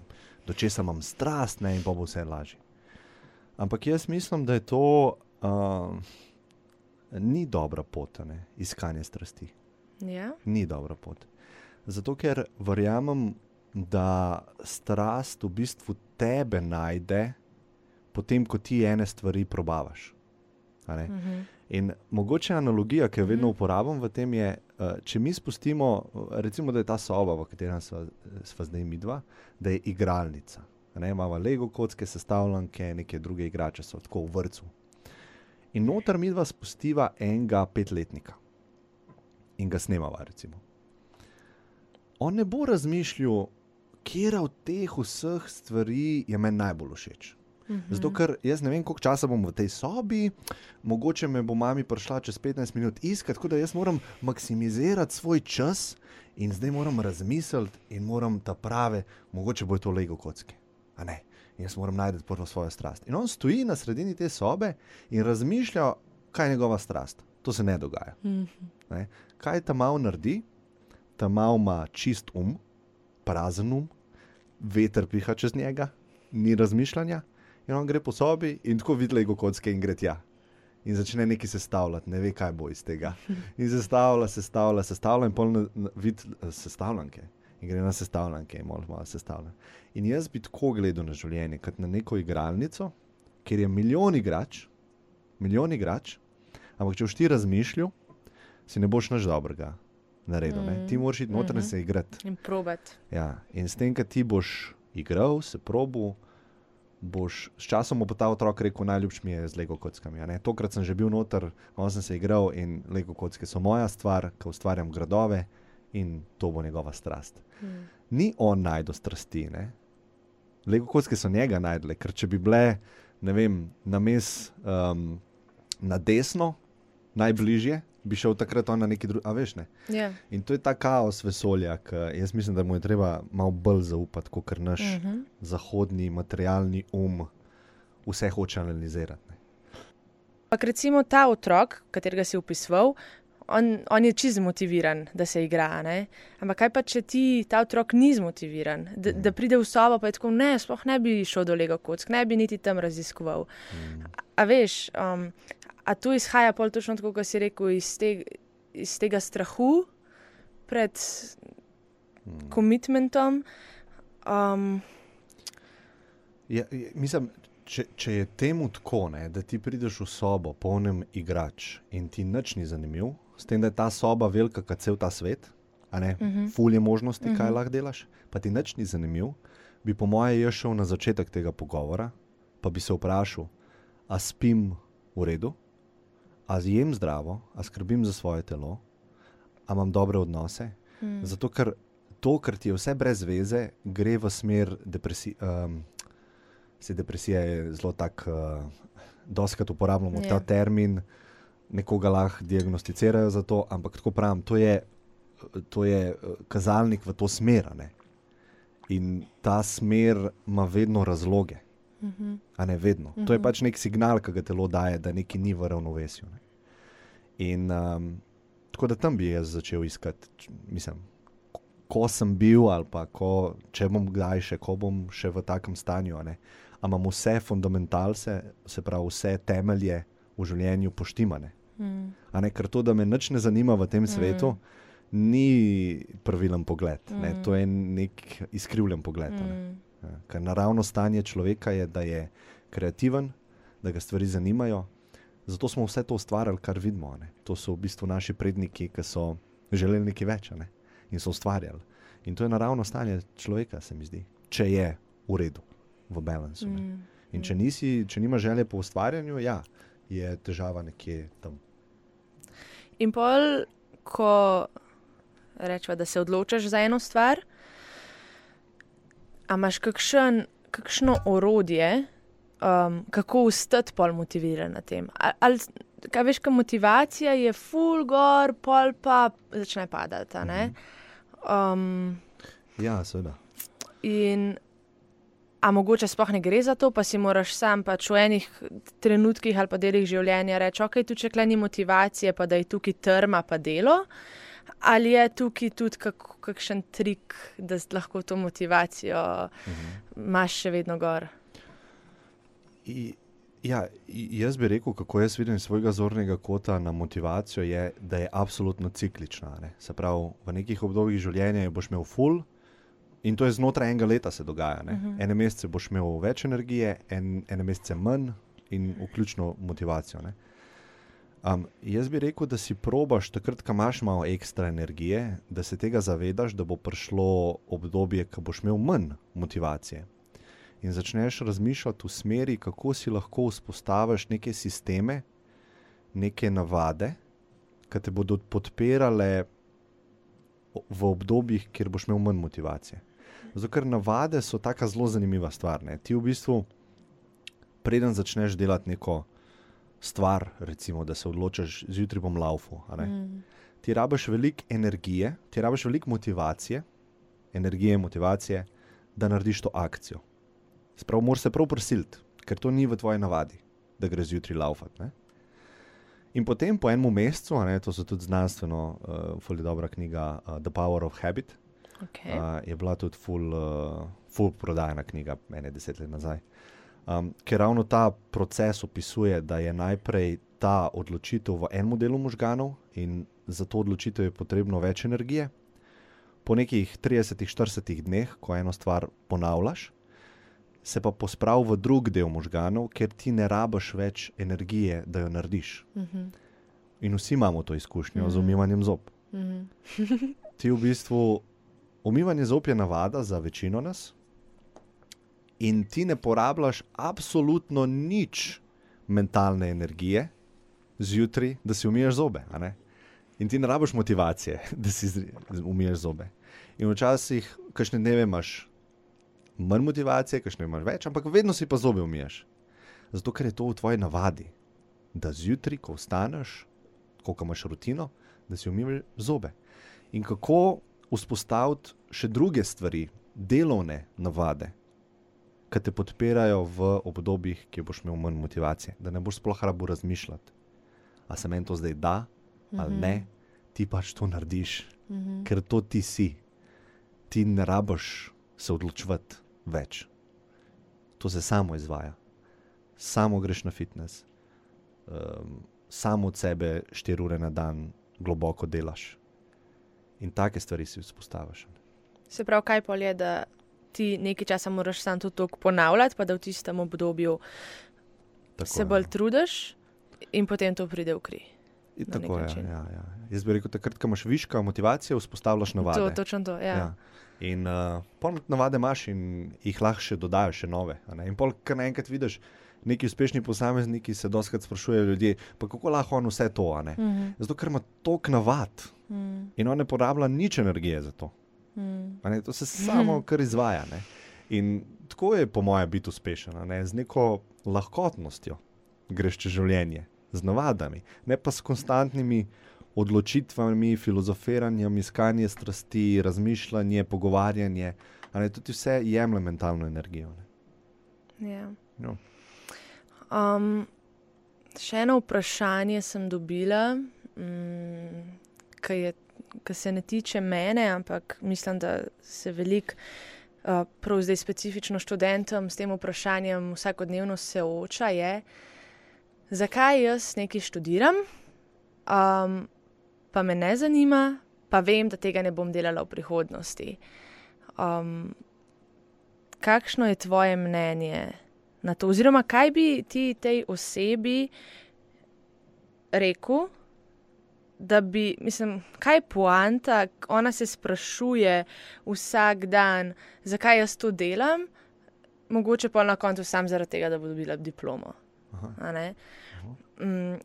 do česa imam strast ne, in pa bo vse lažje. Ampak jaz mislim, da je to uh, ni dobra pot, ne, iskanje strasti. Ja. ni dobra pot. Zato, ker verjamem, da strast v bistvu tebe najde, potem, ko ti ene stvari probavaš. Ne? Mhm. In mogoče analogija, ki jo vedno Mhm. uporabljam v tem, je, eh, če mi spustimo, eh, recimo, da je ta soba, v kateri sva zdaj mi dva, da je igralnica. Ne, imamo Lego kocke, sestavljanke, neke druge igrače so tako v vrtu. In noter mi dva spustiva enega petletnika in ga snemava. Recimo. On ne bo razmišljal, kje od teh vseh stvari je meni najbolj všeč. -hmm. Zato, ker jaz ne vem, koliko časa bom v tej sobi, mogoče me bo mami prišla čez 15 minut iskati, tako da jaz moram maksimizirati svoj čas in zdaj moram razmisliti in moram ta prave, mogoče bo to lego kocke. A ne. Jaz moram najti prvo svojo strast. In on stoji na sredini te sobe in razmišlja, kaj je njegova strast. To se ne dogaja. Mm -hmm. ne? Kaj ta mal naredi? Ta mal ima čist um, prazen um, veter piha čez njega, ni razmišljanja. In on gre po sobi in tako vidi lego kocke in gre tja. In začne nekaj sestavljati, ne ve, kaj bo iz tega. In sestavlja, sestavlja, sestavlja in polno vidi eh, sestavljanke. In gre na sestavljanke in malo, malo sestavlja. In jaz bi tako gledal na življenje, kot na neko igralnico, kjer je milijon igrač, milijon igrač, ampak če boš ti razmišljal, si ne boš nič dobrega naredil. Mm. Ti moraš iti noter in se igrati. In probati. Ja. In s tem, da ti boš igral, se probu, boš s časom bo ta otrok rekel: najljubši mi je z Lego kockami. Tokrat sem že bil noter, on sem se igral in Lego kocke so moja stvar, ki ustvarjam gradove in to bo njegova strast. Mm. Ni on najdel strasti. Ne? Lego kocke so njega najdele, ker če bi bile, ne vem, na mes um, na desno, najbližje, bi šel takrat na neki drugi, a veš ne. Yeah. Ja. In to je ta kaos vesolja, ki jaz mislim, da mu je treba malo bolj zaupati, kot naš uh Mhm. -huh. zahodni materialni um vse hoče analizirati. Ampak recimo ta otrok, katerega si opisoval, on, on je čist motiviran, da se igra. Ne? Ampak kaj pa, če ti ta otrok ni zmotiviran, da, da pride v sobo, je tako, ne, sploh ne bi šel do Lego kock, ne bi niti tam raziskoval. Mm. A, a veš, um, a tu izhaja pol točno tako, kot si rekel, iz, te, iz tega strahu pred komitmentom. Um, Ja, je- mislim, če, če je temu tako, ne, da ti prideš v sobo, polnem igrač in ti nič ni zanimiv, s tem, da je ta soba velika kot cel ta svet, a ne, uh -huh. ful je možnosti, kaj uh -huh. lahko delaš, pa ti nič ni zanimiv, bi po moje jaz šel na začetek tega pogovora, pa bi se vprašal, a spim v redu, a jem zdravo, a skrbim za svoje telo, a imam dobre odnose. Hmm. Zato, ker to, kar ti je vse brez veze, gre v smer depresije. Um, se depresija je zelo tak, uh, doskrat uporabljamo Ja. ta termin, nekoga lahko diagnosticirajo za to, ampak tako pravim, to je, to je eh, kazalnik v to smer. ne. In ta smer ima vedno razloge. A ne vedno. Uh -huh. To je pač nek signal, ki ga telo daje, da nekaj ni v ravnovesju. Ne. In um, tako da tam bi jaz začel iskati, mislim, ko- sem bil ali pa ko, če bom kdaj še, ko bom še v takem stanju. a ne. A imam vse fundamentalce, se pravi vse temelje v življenju poštimane. Mm, ne, ker to, da me nič ne zanima v tem svetu, ni pravilen pogled. Ne, to je nek izkrivljen pogled. a ne. mm, Ja, Ker naravno stanje človeka je, da je kreativen, da ga stvari zanimajo. Zato smo vse to ustvarjali, kar vidimo. Ne? To so v bistvu naši predniki, ki so želeli nekaj več ne? in so ustvarjali. In to je naravno stanje človeka, se mi zdi, če je v redu, v balansu. ne. mm. In če, nisi, če nima želje po ustvarjanju, ja, je težava nekje tam. In pol, ko rečemo, da se odločiš za eno stvar, a imaš kakšen, kakšno orodje, um, kako ostati pol motiviran na tem. Ali, ali kaj veš, kaj motivacija je full gor, pol pa začne padati. ne? Um, Ja, seveda. In a mogoče sploh ne gre za to, pa si moraš sam pač v enih trenutkih ali pa delih življenja reči, ok, tu če klej ni motivacije, pa da je tukaj trma, pa delo. Ali je tukaj tudi kak, kakšen trik, da lahko to motivacijo imaš še vedno gor? I, ja, jaz bi rekel, kako jaz vidim svojega zornega kota na motivacijo, je, da je absolutno ciklična. Ne? Se pravi, v nekih obdobjih življenja boš imel full. In to je znotraj enega leta se dogaja. Uh -huh. Ene mesece boš imel več energije, en, ene mesece manj, in vključno motivacijo. Ne? Um, jaz bi rekel, da si probaš takrat, ko imaš malo ekstra energije, da se tega zavedaš, da bo prišlo obdobje, ko boš imel manj motivacije. In začneš razmišljati v smeri, kako si lahko vzpostaviš neke sisteme, neke navade, ki te bodo podpirale v obdobjih, kjer boš imel manj motivacije. Zato, ker navade so tako zelo zanimiva stvar. Ne? Ti v bistvu preden začneš delati neko stvar, recimo, da se odločiš, zjutraj bom ne. Mm. Ti rabiš veliko energije, ti rabiš veliko motivacije, energije, motivacije, da narediš to akcijo. Sprav, moraš se prav prisiliti, ker to ni v tvoji navadi, da greš zjutraj laufati. ne. In potem po enem mesecu, ne, to so tudi znanstveno, uh, fully dobra knjiga uh, The Power of Habit, Okay. uh, je bila tudi full, uh, full prodajna knjiga, meni deset let nazaj. Um, ker ravno ta proces opisuje, da je najprej ta odločitev v enem delu možganov in za to odločitev je potrebno več energije. Po nekih 30-40 dneh, ko eno stvar ponavljaš, se pa pospravi v drug del možganov, ker ti ne rabiš več energije, da jo narediš. Mhm. In vsi imamo to izkušnjo z Mhm. umivanjem zob. Mhm. Ti v bistvu, umivanje zob je navada za večino nas, in ti ne porabljaš absolutno nič mentalne energije zjutraj, da si umiješ zobe. In ti ne rabiš motivacije, da si umiješ zobe. In včasih, kakšne dneve imaš manj motivacije, kakšne imaš več, ampak vedno si pa zobe umiješ. Zato, ker je to v tvoji navadi, da zjutraj, ko vstaneš, ko imaš rutino, da si umiješ zobe. In kako vzpostaviti še druge stvari, delovne navade, ki te podpirajo v obdobjih, ki boš imel manj motivacije, da ne boš sploh rabo razmišljati, a se meni to zdaj da ali ne, ti pač to narediš, Mhm. ker to ti si. Ti ne rabiš se odločiti več. To se samo izvaja. Samo greš na fitness, um, samo od sebe štiri ure na dan globoko delaš. In take stvari si vzpostaviš. Se pravi, kaj pol je, da ti nekaj časa moraš sam to ponavljati, pa da v tistem obdobju Tako se bolj no. trudiš in potem to pride v kri. Tako je. način. Ja, ja. Jaz bi rekel, takrat, ko imaš viška motivacije, vzpostavljaš navade. To, točno to. Ja. Ja. In uh, pol navade imaš in jih lahko še dodajo, še nove. In pol, kar naenkrat vidiš, neki uspešni posamezniki se doskrat sprašujejo ljudje, pa kako lahko on vse to. a ne. Mhm. Zato, ker ima toliko navad Mhm. in on ne porablja nič energije za to. Ne, to se samo kar izvaja. Ne? In tako je, po mojem, biti uspešen, ne? z neko lahkotnostjo greš čez življenje, z navadami, ne pa s konstantnimi odločitvami, filozofiranjem, iskanje strasti, razmišljanje, pogovarjanje. Ne, tudi vse jemlje mentalno energijo. Ne? Ja. No. Um, še eno vprašanje sem dobila, mm, ki je- ki se ne tiče mene, ampak mislim, da se veliko, uh, prav zdaj specifično študentom s tem vprašanjem vsakodnevno sooča. Je, zakaj jaz nekaj študiram, um, pa me ne zanima, pa vem, da tega ne bom delala v prihodnosti. Um, kakšno je tvoje mnenje na to? Oziroma, kaj bi ti tej osebi rekel, da bi, mislim, kaj je poanta, ona se sprašuje vsak dan, zakaj jaz to delam, mogoče pa na koncu sam zaradi tega, da bo dobila diplomo. Mm,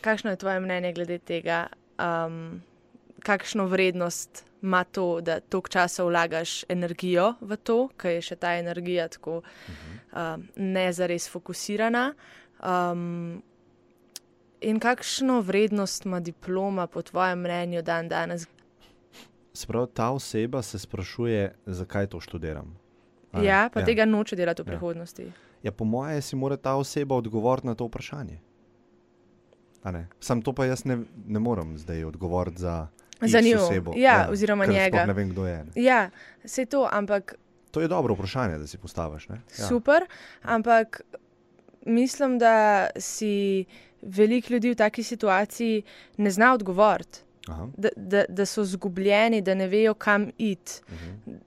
kakšno je tvoje mnenje glede tega? Um, kakšno vrednost ima to, da toliko časa vlagaš energijo v to, ker je še ta energija tako um, ne zares fokusirana? Um, in kakšno vrednost ima diploma, po tvojem mnenju, dan danes? Sprav, ta oseba se sprašuje, zakaj to študiram. A? Ja, pa ja. tega noče delati v Ja. prihodnosti. Ja, po mojem, si mora ta oseba odgovoriti na to vprašanje. Sam to pa jaz ne, ne morem zdaj odgovoriti za, Za njo, osebo. ja, oziroma ker njega. Ne vem, kdo je. Ne? Ja, se to, ampak To je dobro vprašanje, da si postaviš. Ne? Ja. Super, ampak mislim, da si veliko ljudi v taki situaciji ne zna odgovoriti, da, da, da so zgubljeni, da ne vejo, kam iti. uh -huh.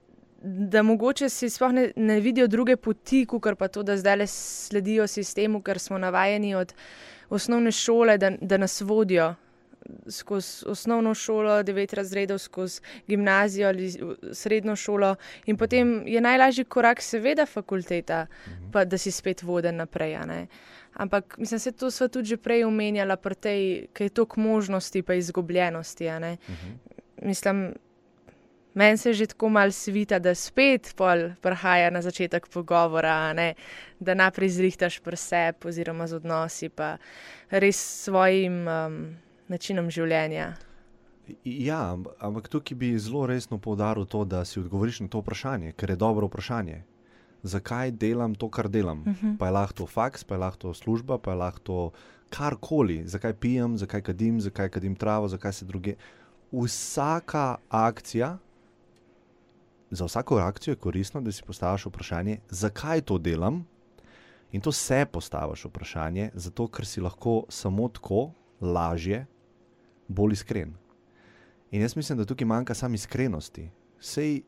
Da mogoče si sploh ne, ne vidijo druge poti, kot pa to, da zdaj le sledijo sistemu, ker smo navajeni od osnovne šole, da, da nas vodijo skozi osnovno šolo, devet razredov, skozi gimnazijo ali srednjo šolo, in potem je najlažji korak, seveda, fakulteta, pa da si spet voden naprej. Ampak mislim, se to sva tudi že prej omenjala, pri tej, ki je toliko možnosti, pa izgubljenosti. -huh. Mislim, Meni se že tako mal svita, da spet pol prihaja na začetek pogovora, da naprej zrihtaš preseb oziroma z odnosi, pa res svojim um, načinom življenja. Ja, ampak tukaj bi zelo resno poudaril to, da si odgovoriš na to vprašanje, ker je dobro vprašanje. Zakaj delam to, kar delam? Uh -huh. Pa je lahko to faks, pa je lahko to služba, pa je lahko to karkoli. Zakaj pijem, zakaj kadim, zakaj kadim travo, zakaj se druge. Vsaka akcija, za vsako akcijo je koristno, da si postaviš vprašanje, zakaj to delam. In to se postaviš vprašanje, zato ker si lahko samo tako lažje, bolj iskren. In jaz mislim, da tukaj manjka samo iskrenosti. Sej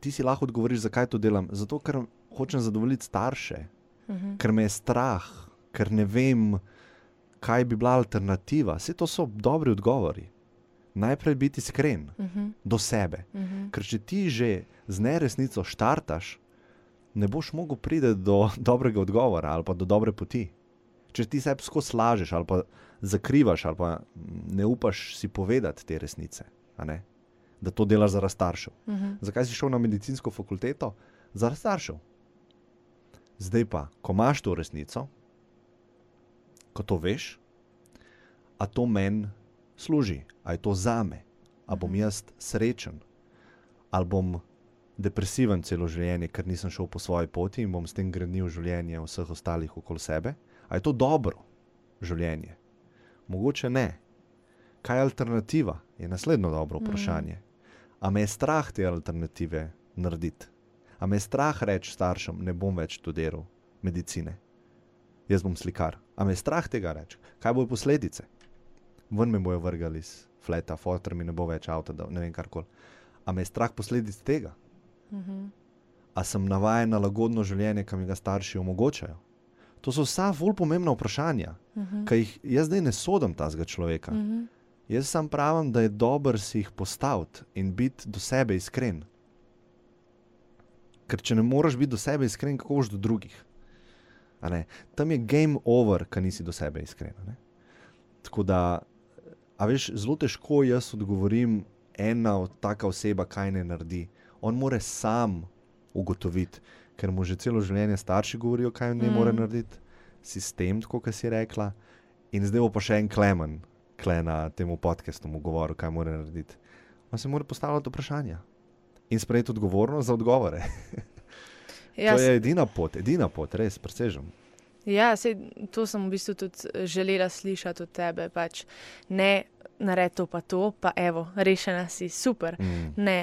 ti si lahko odgovoriš, zakaj to delam. Zato, ker hočem zadovoljiti starše, uh -huh. ker me je strah, ker ne vem, kaj bi bila alternativa. Vse to so dobri odgovori. Najprej biti iskren uh -huh. do sebe. Uh -huh. Ker če ti že z neresnico štartaš, ne boš mogel priti do dobrega odgovora ali pa do dobre poti. Če ti sebi skozi lažeš ali pa zakrivaš ali pa ne upaš si povedati te resnice, da to delaš zaradi staršev. Uh -huh. Zakaj si šel na medicinsko fakulteto? Zaradi staršev. Zdaj pa, ko imaš to resnico, ko to veš, a to meni služi, a je to zame, a bom jaz srečen, ali bom depresiven celo življenje, ker nisem šel po svoji poti in bom s tem gradil življenje vseh ostalih okoli sebe. A je to dobro življenje? Mogoče ne. Kaj je alternativa? Je naslednjo dobro vprašanje. A me je strah te alternative narediti? A me je strah reči staršem, ne bom več študiral medicine, jaz bom slikar. A me je strah tega reči? Kaj bojo posledice? Ven me bojo vrgali iz fleta, fotor mi ne bo več avto, ne vem karkoli. A me je strah posledic tega? A sem navaden na lagodno življenje, ki mi ga starši omogočajo? To so vsa bolj pomembna vprašanja, uh -huh. ki jih jaz zdaj ne sodim tazga človeka. Uh -huh. Jaz sam pravim, da je dobro si jih postaviti in biti do sebe iskren. Ker če ne moreš biti do sebe iskren, kako boš do drugih? Tam je game over, ker nisi do sebe iskren. Tako da, a veš, zelo težko jaz odgovorim, ena od taka oseba, kaj ne naredi. On more sam ugotoviti, ker mu že celo življenje starši govorijo, kaj ne mm. more narediti, sistem, kot si rekla. In zdaj bo pa še en klemen, kle na tem podkastu mu govoril, kaj mora narediti. On se mora postavljati vprašanja in sprejeti odgovornost za odgovore. Ja, to je edina pot, edina pot, res presežem. Ja, sej, to sem v bistvu tudi eh, želela slišati od tebe. Pač, ne, naredi to, pa to, pa evo, rešena si, super. Mm. Ne,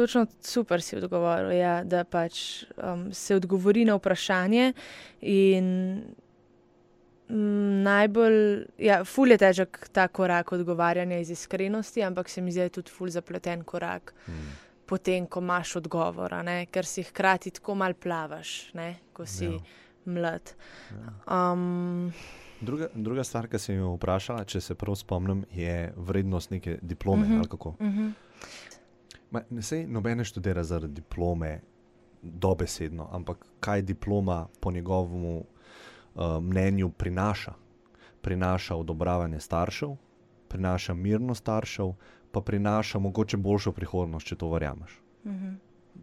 točno super si odgovoril, ja, da pač um, se odgovori na vprašanje. In mm, najbolj, ja, ful je težek ta korak odgovarjanja iz iskrenosti, ampak se mi zdi, tudi ful zapleten korak. Mm. Potem, ko imaš odgovor, ne? ker si hkrati tako mal plavaš, ne? ko si Ja. ja. mlad. Um, Druga, druga stvar, ki sem jo vprašala, če se prav spomnim, je vrednost neke diplome. Mm Mhm. -hmm. kako. uh -huh. Ma, ne sej nobene študira zaradi diplome, dobesedno, ampak kaj diploma po njegovem uh, mnenju prinaša. Prinaša odobravanje staršev, prinaša mirno staršev, pa prinaša mogoče boljšo prihodnost, če to verjameš. Uh -huh.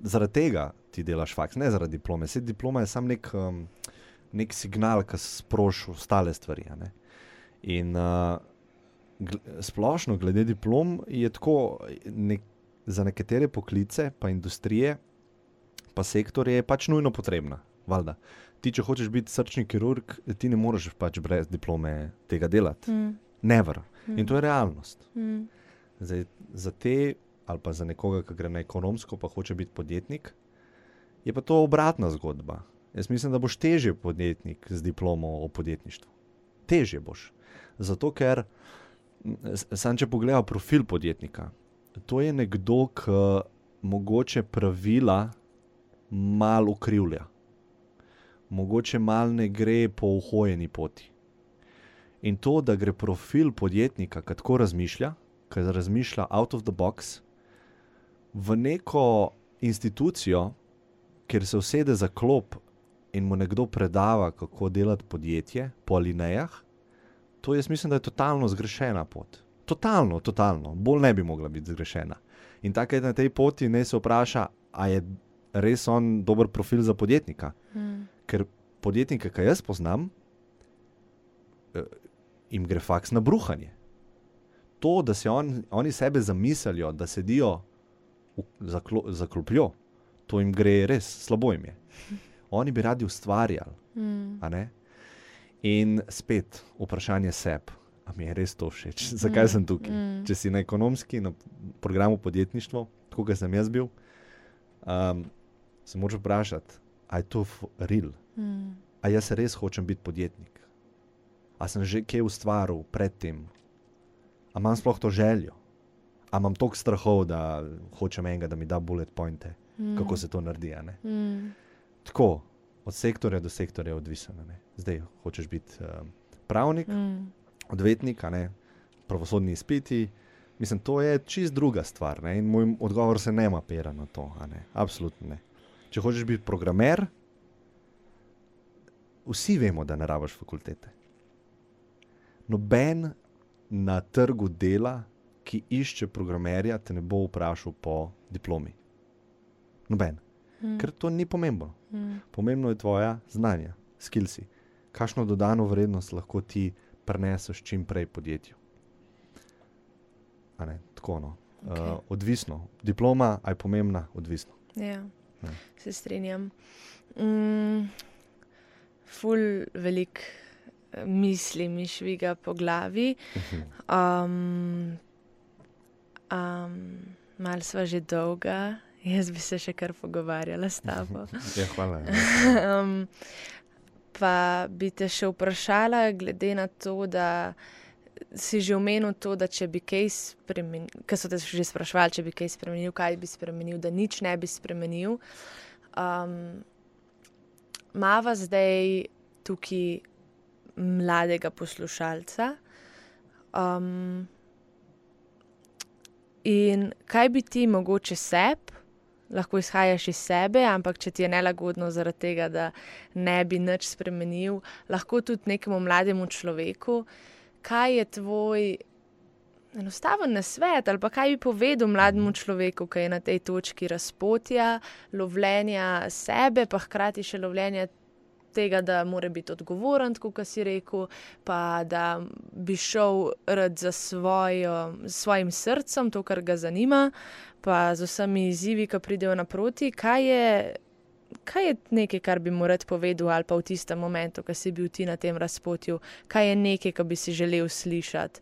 Zaradi tega ti delaš faks, ne zaradi diplome. Sej diploma je samo nek, um, nek signal, ki sproši ostale stvari. In uh, gl splošno, glede diplom, je tako, nek, za nekatere poklice, pa industrije, pa sektorje, je pač nujno potrebna. Valjda. Ti, če hočeš biti srčni kirurg, ti ne moreš pač brez diplome tega delati. Mm. Never. In to je realnost. Mm. Zdaj, za te, ali pa za nekoga, ki gre na ekonomsko, pa hoče biti podjetnik, je pa to obratna zgodba. Jaz mislim, da boš težje podjetnik z diplomo o podjetništvu. Težje boš. Zato, ker, sam če pogledaj profil podjetnika, to je nekdo, ki mogoče pravila malo ukrivlja, mogoče malo ne gre po uhojeni poti. In to, da gre profil podjetnika, ki tako razmišlja, ki razmišlja out of the box, v neko institucijo, kjer se usede za klop in mu nekdo predava, kako delati podjetje po alinejah, to jaz mislim, da je totalno zgrešena pot. Totalno, totalno. Bolj ne bi mogla biti zgrešena. In tako je na tej poti, ne se vpraša, ali je res on dober profil za podjetnika. Mm. Ker podjetnike, ki jaz poznam, eh, jim gre faks na bruhanje. To, da si on, oni sebe zamislijo, da sedijo za, klo, za klopjo, to jim gre res slabo jim je. Oni bi radi ustvarjali. Mm. In spet vprašanje seb, a mi je res to všeč, zakaj Mm, sem tukaj. mm. Če si na ekonomski, na programu podjetništvo, tako kot sem jaz bil, um, se moraš vprašati, ali je to real, Mm. ali jaz res hočem biti podjetnik, ali sem že kje ustvaril predtem, ali imam sploh to željo, ali imam toliko strahov, da hočem enega, da mi da bullet pointe, Mm. kako se to naredi. Mm. Tako, od sektorja do sektorja je odvisno. Zdaj hočeš biti um, pravnik, Mm. Odvetnik, ne pravosodni izpiti. Mislim, to je čist druga stvar. Ne? In moj odgovor se ne mapira na to. Ne? Absolutno ne. Če hočeš biti programer, vsi vemo, da ne rabiš fakultete. Noben na trgu dela, ki išče programerja, te ne bo vprašal po diplomi. Noben. Mm. Ker to ni pomembno. Mm. Pomembno je tvoja znanja, skilsi. Kakšno dodano vrednost lahko ti preneseš čim prej podjetju. A Ne, tako no. Okej. Uh, odvisno. Diploma je pomembna, odvisno. Ja, Ja. se strinjam. Mm, ful velik eh, misli mi šviga po glavi. Um, um, mal sva že dolga, jaz bi se še kar pogovarjala s tabo. ja, hvala. ja. um, pa bi te še vprašala, glede na to, da si že omenil to, da če bi kaj spremenil, ker so te že sprašvali, če bi kaj spremenil, kaj bi spremenil, da nič ne bi spremenil. Um, mava zdaj tukaj mladega poslušalca. Um, in kaj bi ti mogoče sebi, lahko izhajaš iz sebe, ampak če ti je nelagodno zaradi tega, da ne bi nič spremenil, lahko tudi nekemu mlademu človeku, kaj je tvoj enostaven nasvet ali pa kaj bi povedal mlademu človeku, ki je na tej točki razpotja, lovljenja sebe, pa hkrati še lovljenja. Tega, da mora biti odgovoren, kot si rekel, pa da bi šel rad za svojo, svojim srcem, to, kar ga zanima, pa z vsemi izzivi, ki pridejo naproti. Kaj je, kaj je nekaj, kar bi mu rad povedal, ali pa v tistem momentu, ko si bil ti na tem razpotju, kaj je nekaj, kar bi si želel slišati,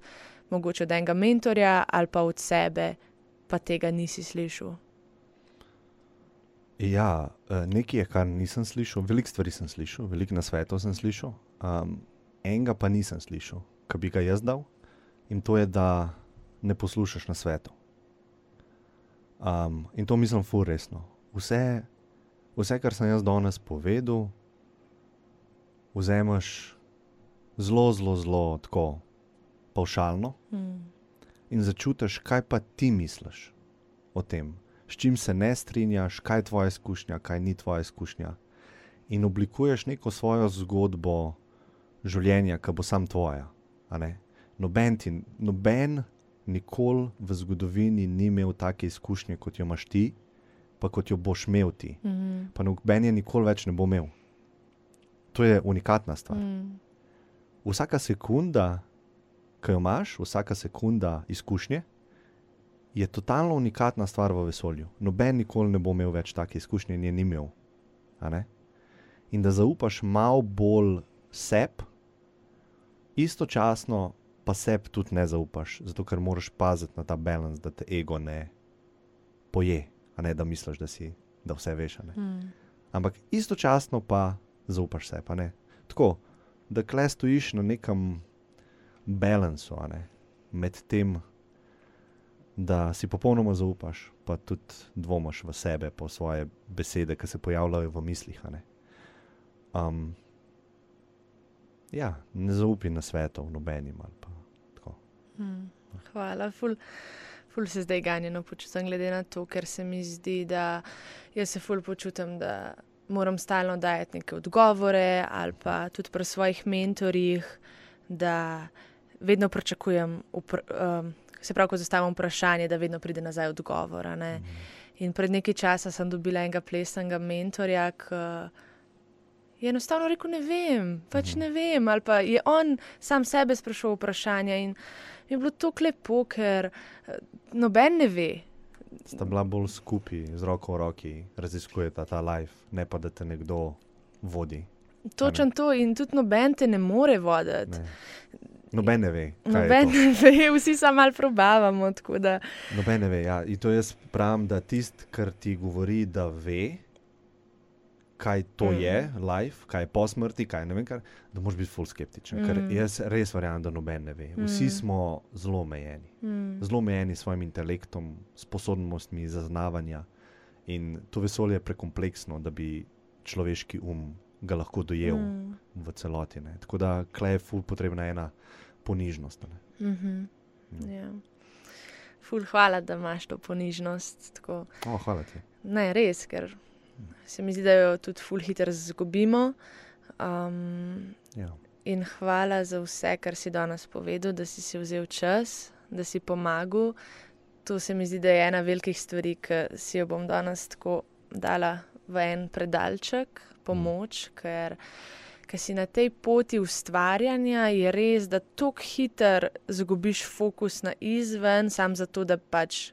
mogoče od enega mentorja ali pa od sebe, pa tega nisi slišal. Ja, eh, nekaj je, kar nisem slišal, veliko stvari sem slišal, veliko nasvetov sem slišal, um, enega pa nisem slišal, ki bi ga jaz dal, in to je, da ne poslušaš nasvetov. Um, in to mislim fur resno. Vse, vse, kar sem jaz danes povedal, vzameš zelo, zelo, zelo tako pavšalno Mm. in začutiš, kaj pa ti misliš o tem, s čim se ne strinjaš, kaj je tvoja izkušnja, kaj ni tvoja izkušnja. In oblikuješ neko svojo zgodbo življenja, ki bo sam tvoja. Noben, ti, noben nikoli v zgodovini ni imel take izkušnje, kot jo imaš ti, pa kot jo boš imel ti. Mm. Pa noben je nikoli več ne bo imel. To je unikatna stvar. Mm. Vsaka sekunda, ki jo imaš, vsaka sekunda izkušnje, je totalno unikatna stvar v vesolju. Noben nikoli ne bo imel več take izkušnje in je ni imel. In da zaupaš malo bolj sebi, istočasno pa sebi tudi ne zaupaš, zato ker moraš paziti na ta balans, da te ego ne poje, a ne da misliš, da, si, da vse veš. Mm. Ampak istočasno pa zaupaš se, pa ne. Tako, da kle stojiš na nekem balansu, ne, med tem, da si popolnoma zaupaš, pa tudi dvomiš v sebe, po svoje besede, ki se pojavljajo v mislih. Um, ja, ne zaupi na svetov, nobenim ali pa tako. Mm. Hvala, ful. Ful se zdaj ganjeno počutim, glede na to, ker se mi zdi, da jaz se ful počutim, da moram stalno dajati neke odgovore, ali pa tudi pri svojih mentorjih, da vedno pričakujem, upr, um, se pravi, ko zastavim vprašanje, da vedno pride nazaj odgovor. ne. In pred nekaj časa sem dobila enega plesnega mentorja, ki je enostavno rekel: Ne vem, pač ne vem. Ali pa je on sam sebe sprašoval vprašanja in je bilo to lepo, ker eh, noben ne ve. Sta bila bolj skupaj, z roko v roki, raziskujeta ta life, ne pa da te nekdo vodi. Točen to in tudi noben te ne more voditi. Ne. Noben ne ve. Noben ne ve, vsi samo malo probavamo. Da, Noben ne ve. Ja. In to jaz pravim, da tisti, kar ti govori, da ve, kaj to mm. je, life, kaj je po smrti, kaj ne vem, kar, da moraš biti full skeptičen. Mm. Ker jaz res verjamem, da noben ne ve. Vsi mm. smo zelo omejeni. mm, Zelo omejeni s svojim intelektom, sposobnostmi zaznavanja. In to vesolje je prekompleksno, da bi človeški um ga lahko dojel mm. v celoti. Ne. Tako da klej je ful potrebna ena ponižnost. Ne. mhm, Mm. ja. Ful, hvala, da imaš to ponižnost. Tako. O, hvala ti. Ne, res, ker se mi zdi, da jo tudi ful hitro izgubimo. Um, Ja. in hvala za vse, kar si danes povedal, da si si vzel čas, da si pomagal. To se mi zdi, da je ena velikih stvari, ki si jo bom danes tako dala v en predalček, pomoč, ker, ker si na tej poti ustvarjanja, je res, da tako hitro zgubiš fokus na izven, sam zato, da pač.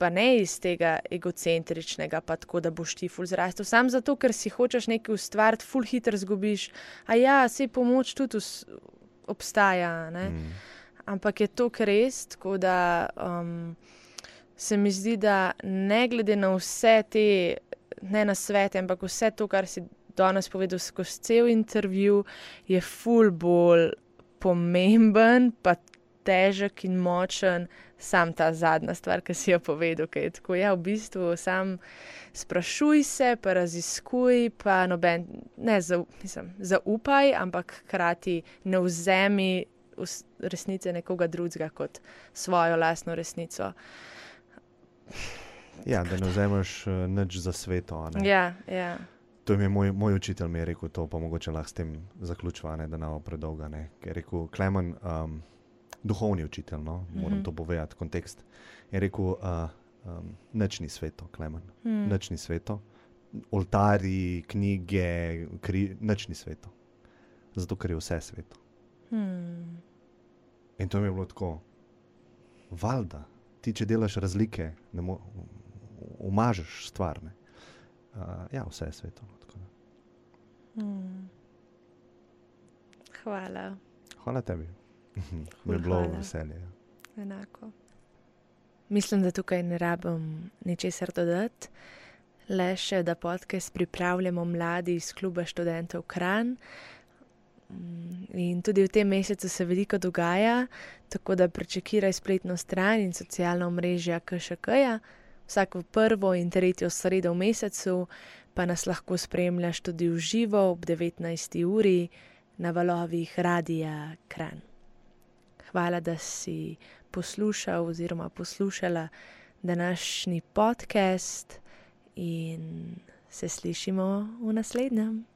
Pa ne iz tega egocentričnega, pa tako, da boš ti ful zrastel. Sam zato, ker si hočeš nekaj ustvariti, ful hitro zgubiš. A ja, se pomoč tudi obstaja. Ne? Mm. Ampak je to res, tako da um, se mi zdi, da ne glede na vse te, ne na svete, ampak vse to, kar si danes povedal skozi cel intervju, je ful bolj pomemben, pa težek in močen. Sam ta zadnja stvar, ki si jo povedal, ki je tako, ja, v bistvu sam sprašuj se, pa raziskuj, pa noben, ne zau, mislim, zaupaj, ampak hkrati ne vzemi resnice nekoga drugega kot svojo lastno resnico. Ja, da ne vzameš uh, nič za sveto. Ja, ja. To je moj, moj učitelj mi je rekel, to pa mogoče lahko s tem zaključiva, ne, da ne bo predolga. Ne. Ker Je rekel, Klemen, um, duhovni učitelj, no, moram Mhm. to povedati, kontekst. Je rekel, uh, um, nič ni sveto, Klemen, Hmm. nič ni sveto. Oltari, knjige, kri, nič ni sveto. Zato, ker je vse sveto. Hmm. In to mi je bilo tako, valjda, ti če delaš razlike, ne mo- umažeš stvar. Ne. Uh, ja, vse je sveto. no, tako da. Hmm. Hvala, Hvala tebi. Mi je bilo hvala. veselje. ja. enako. Mislim, da tukaj ne rabim ničesar dodati. Le še, da podcast pripravljamo mladi iz kluba študentov Kran. In tudi v tem mesecu se veliko dogaja, tako da prečekiraj spletno stran in socialna omrežja KŠK-ja. Vsako prvo in tretjo sredo v mesecu pa nas lahko spremljaš tudi v živo ob 19. uri na valovih Radia Kran. Hvala, da si poslušal oziroma poslušala današnji podcast in se slišimo v naslednjem.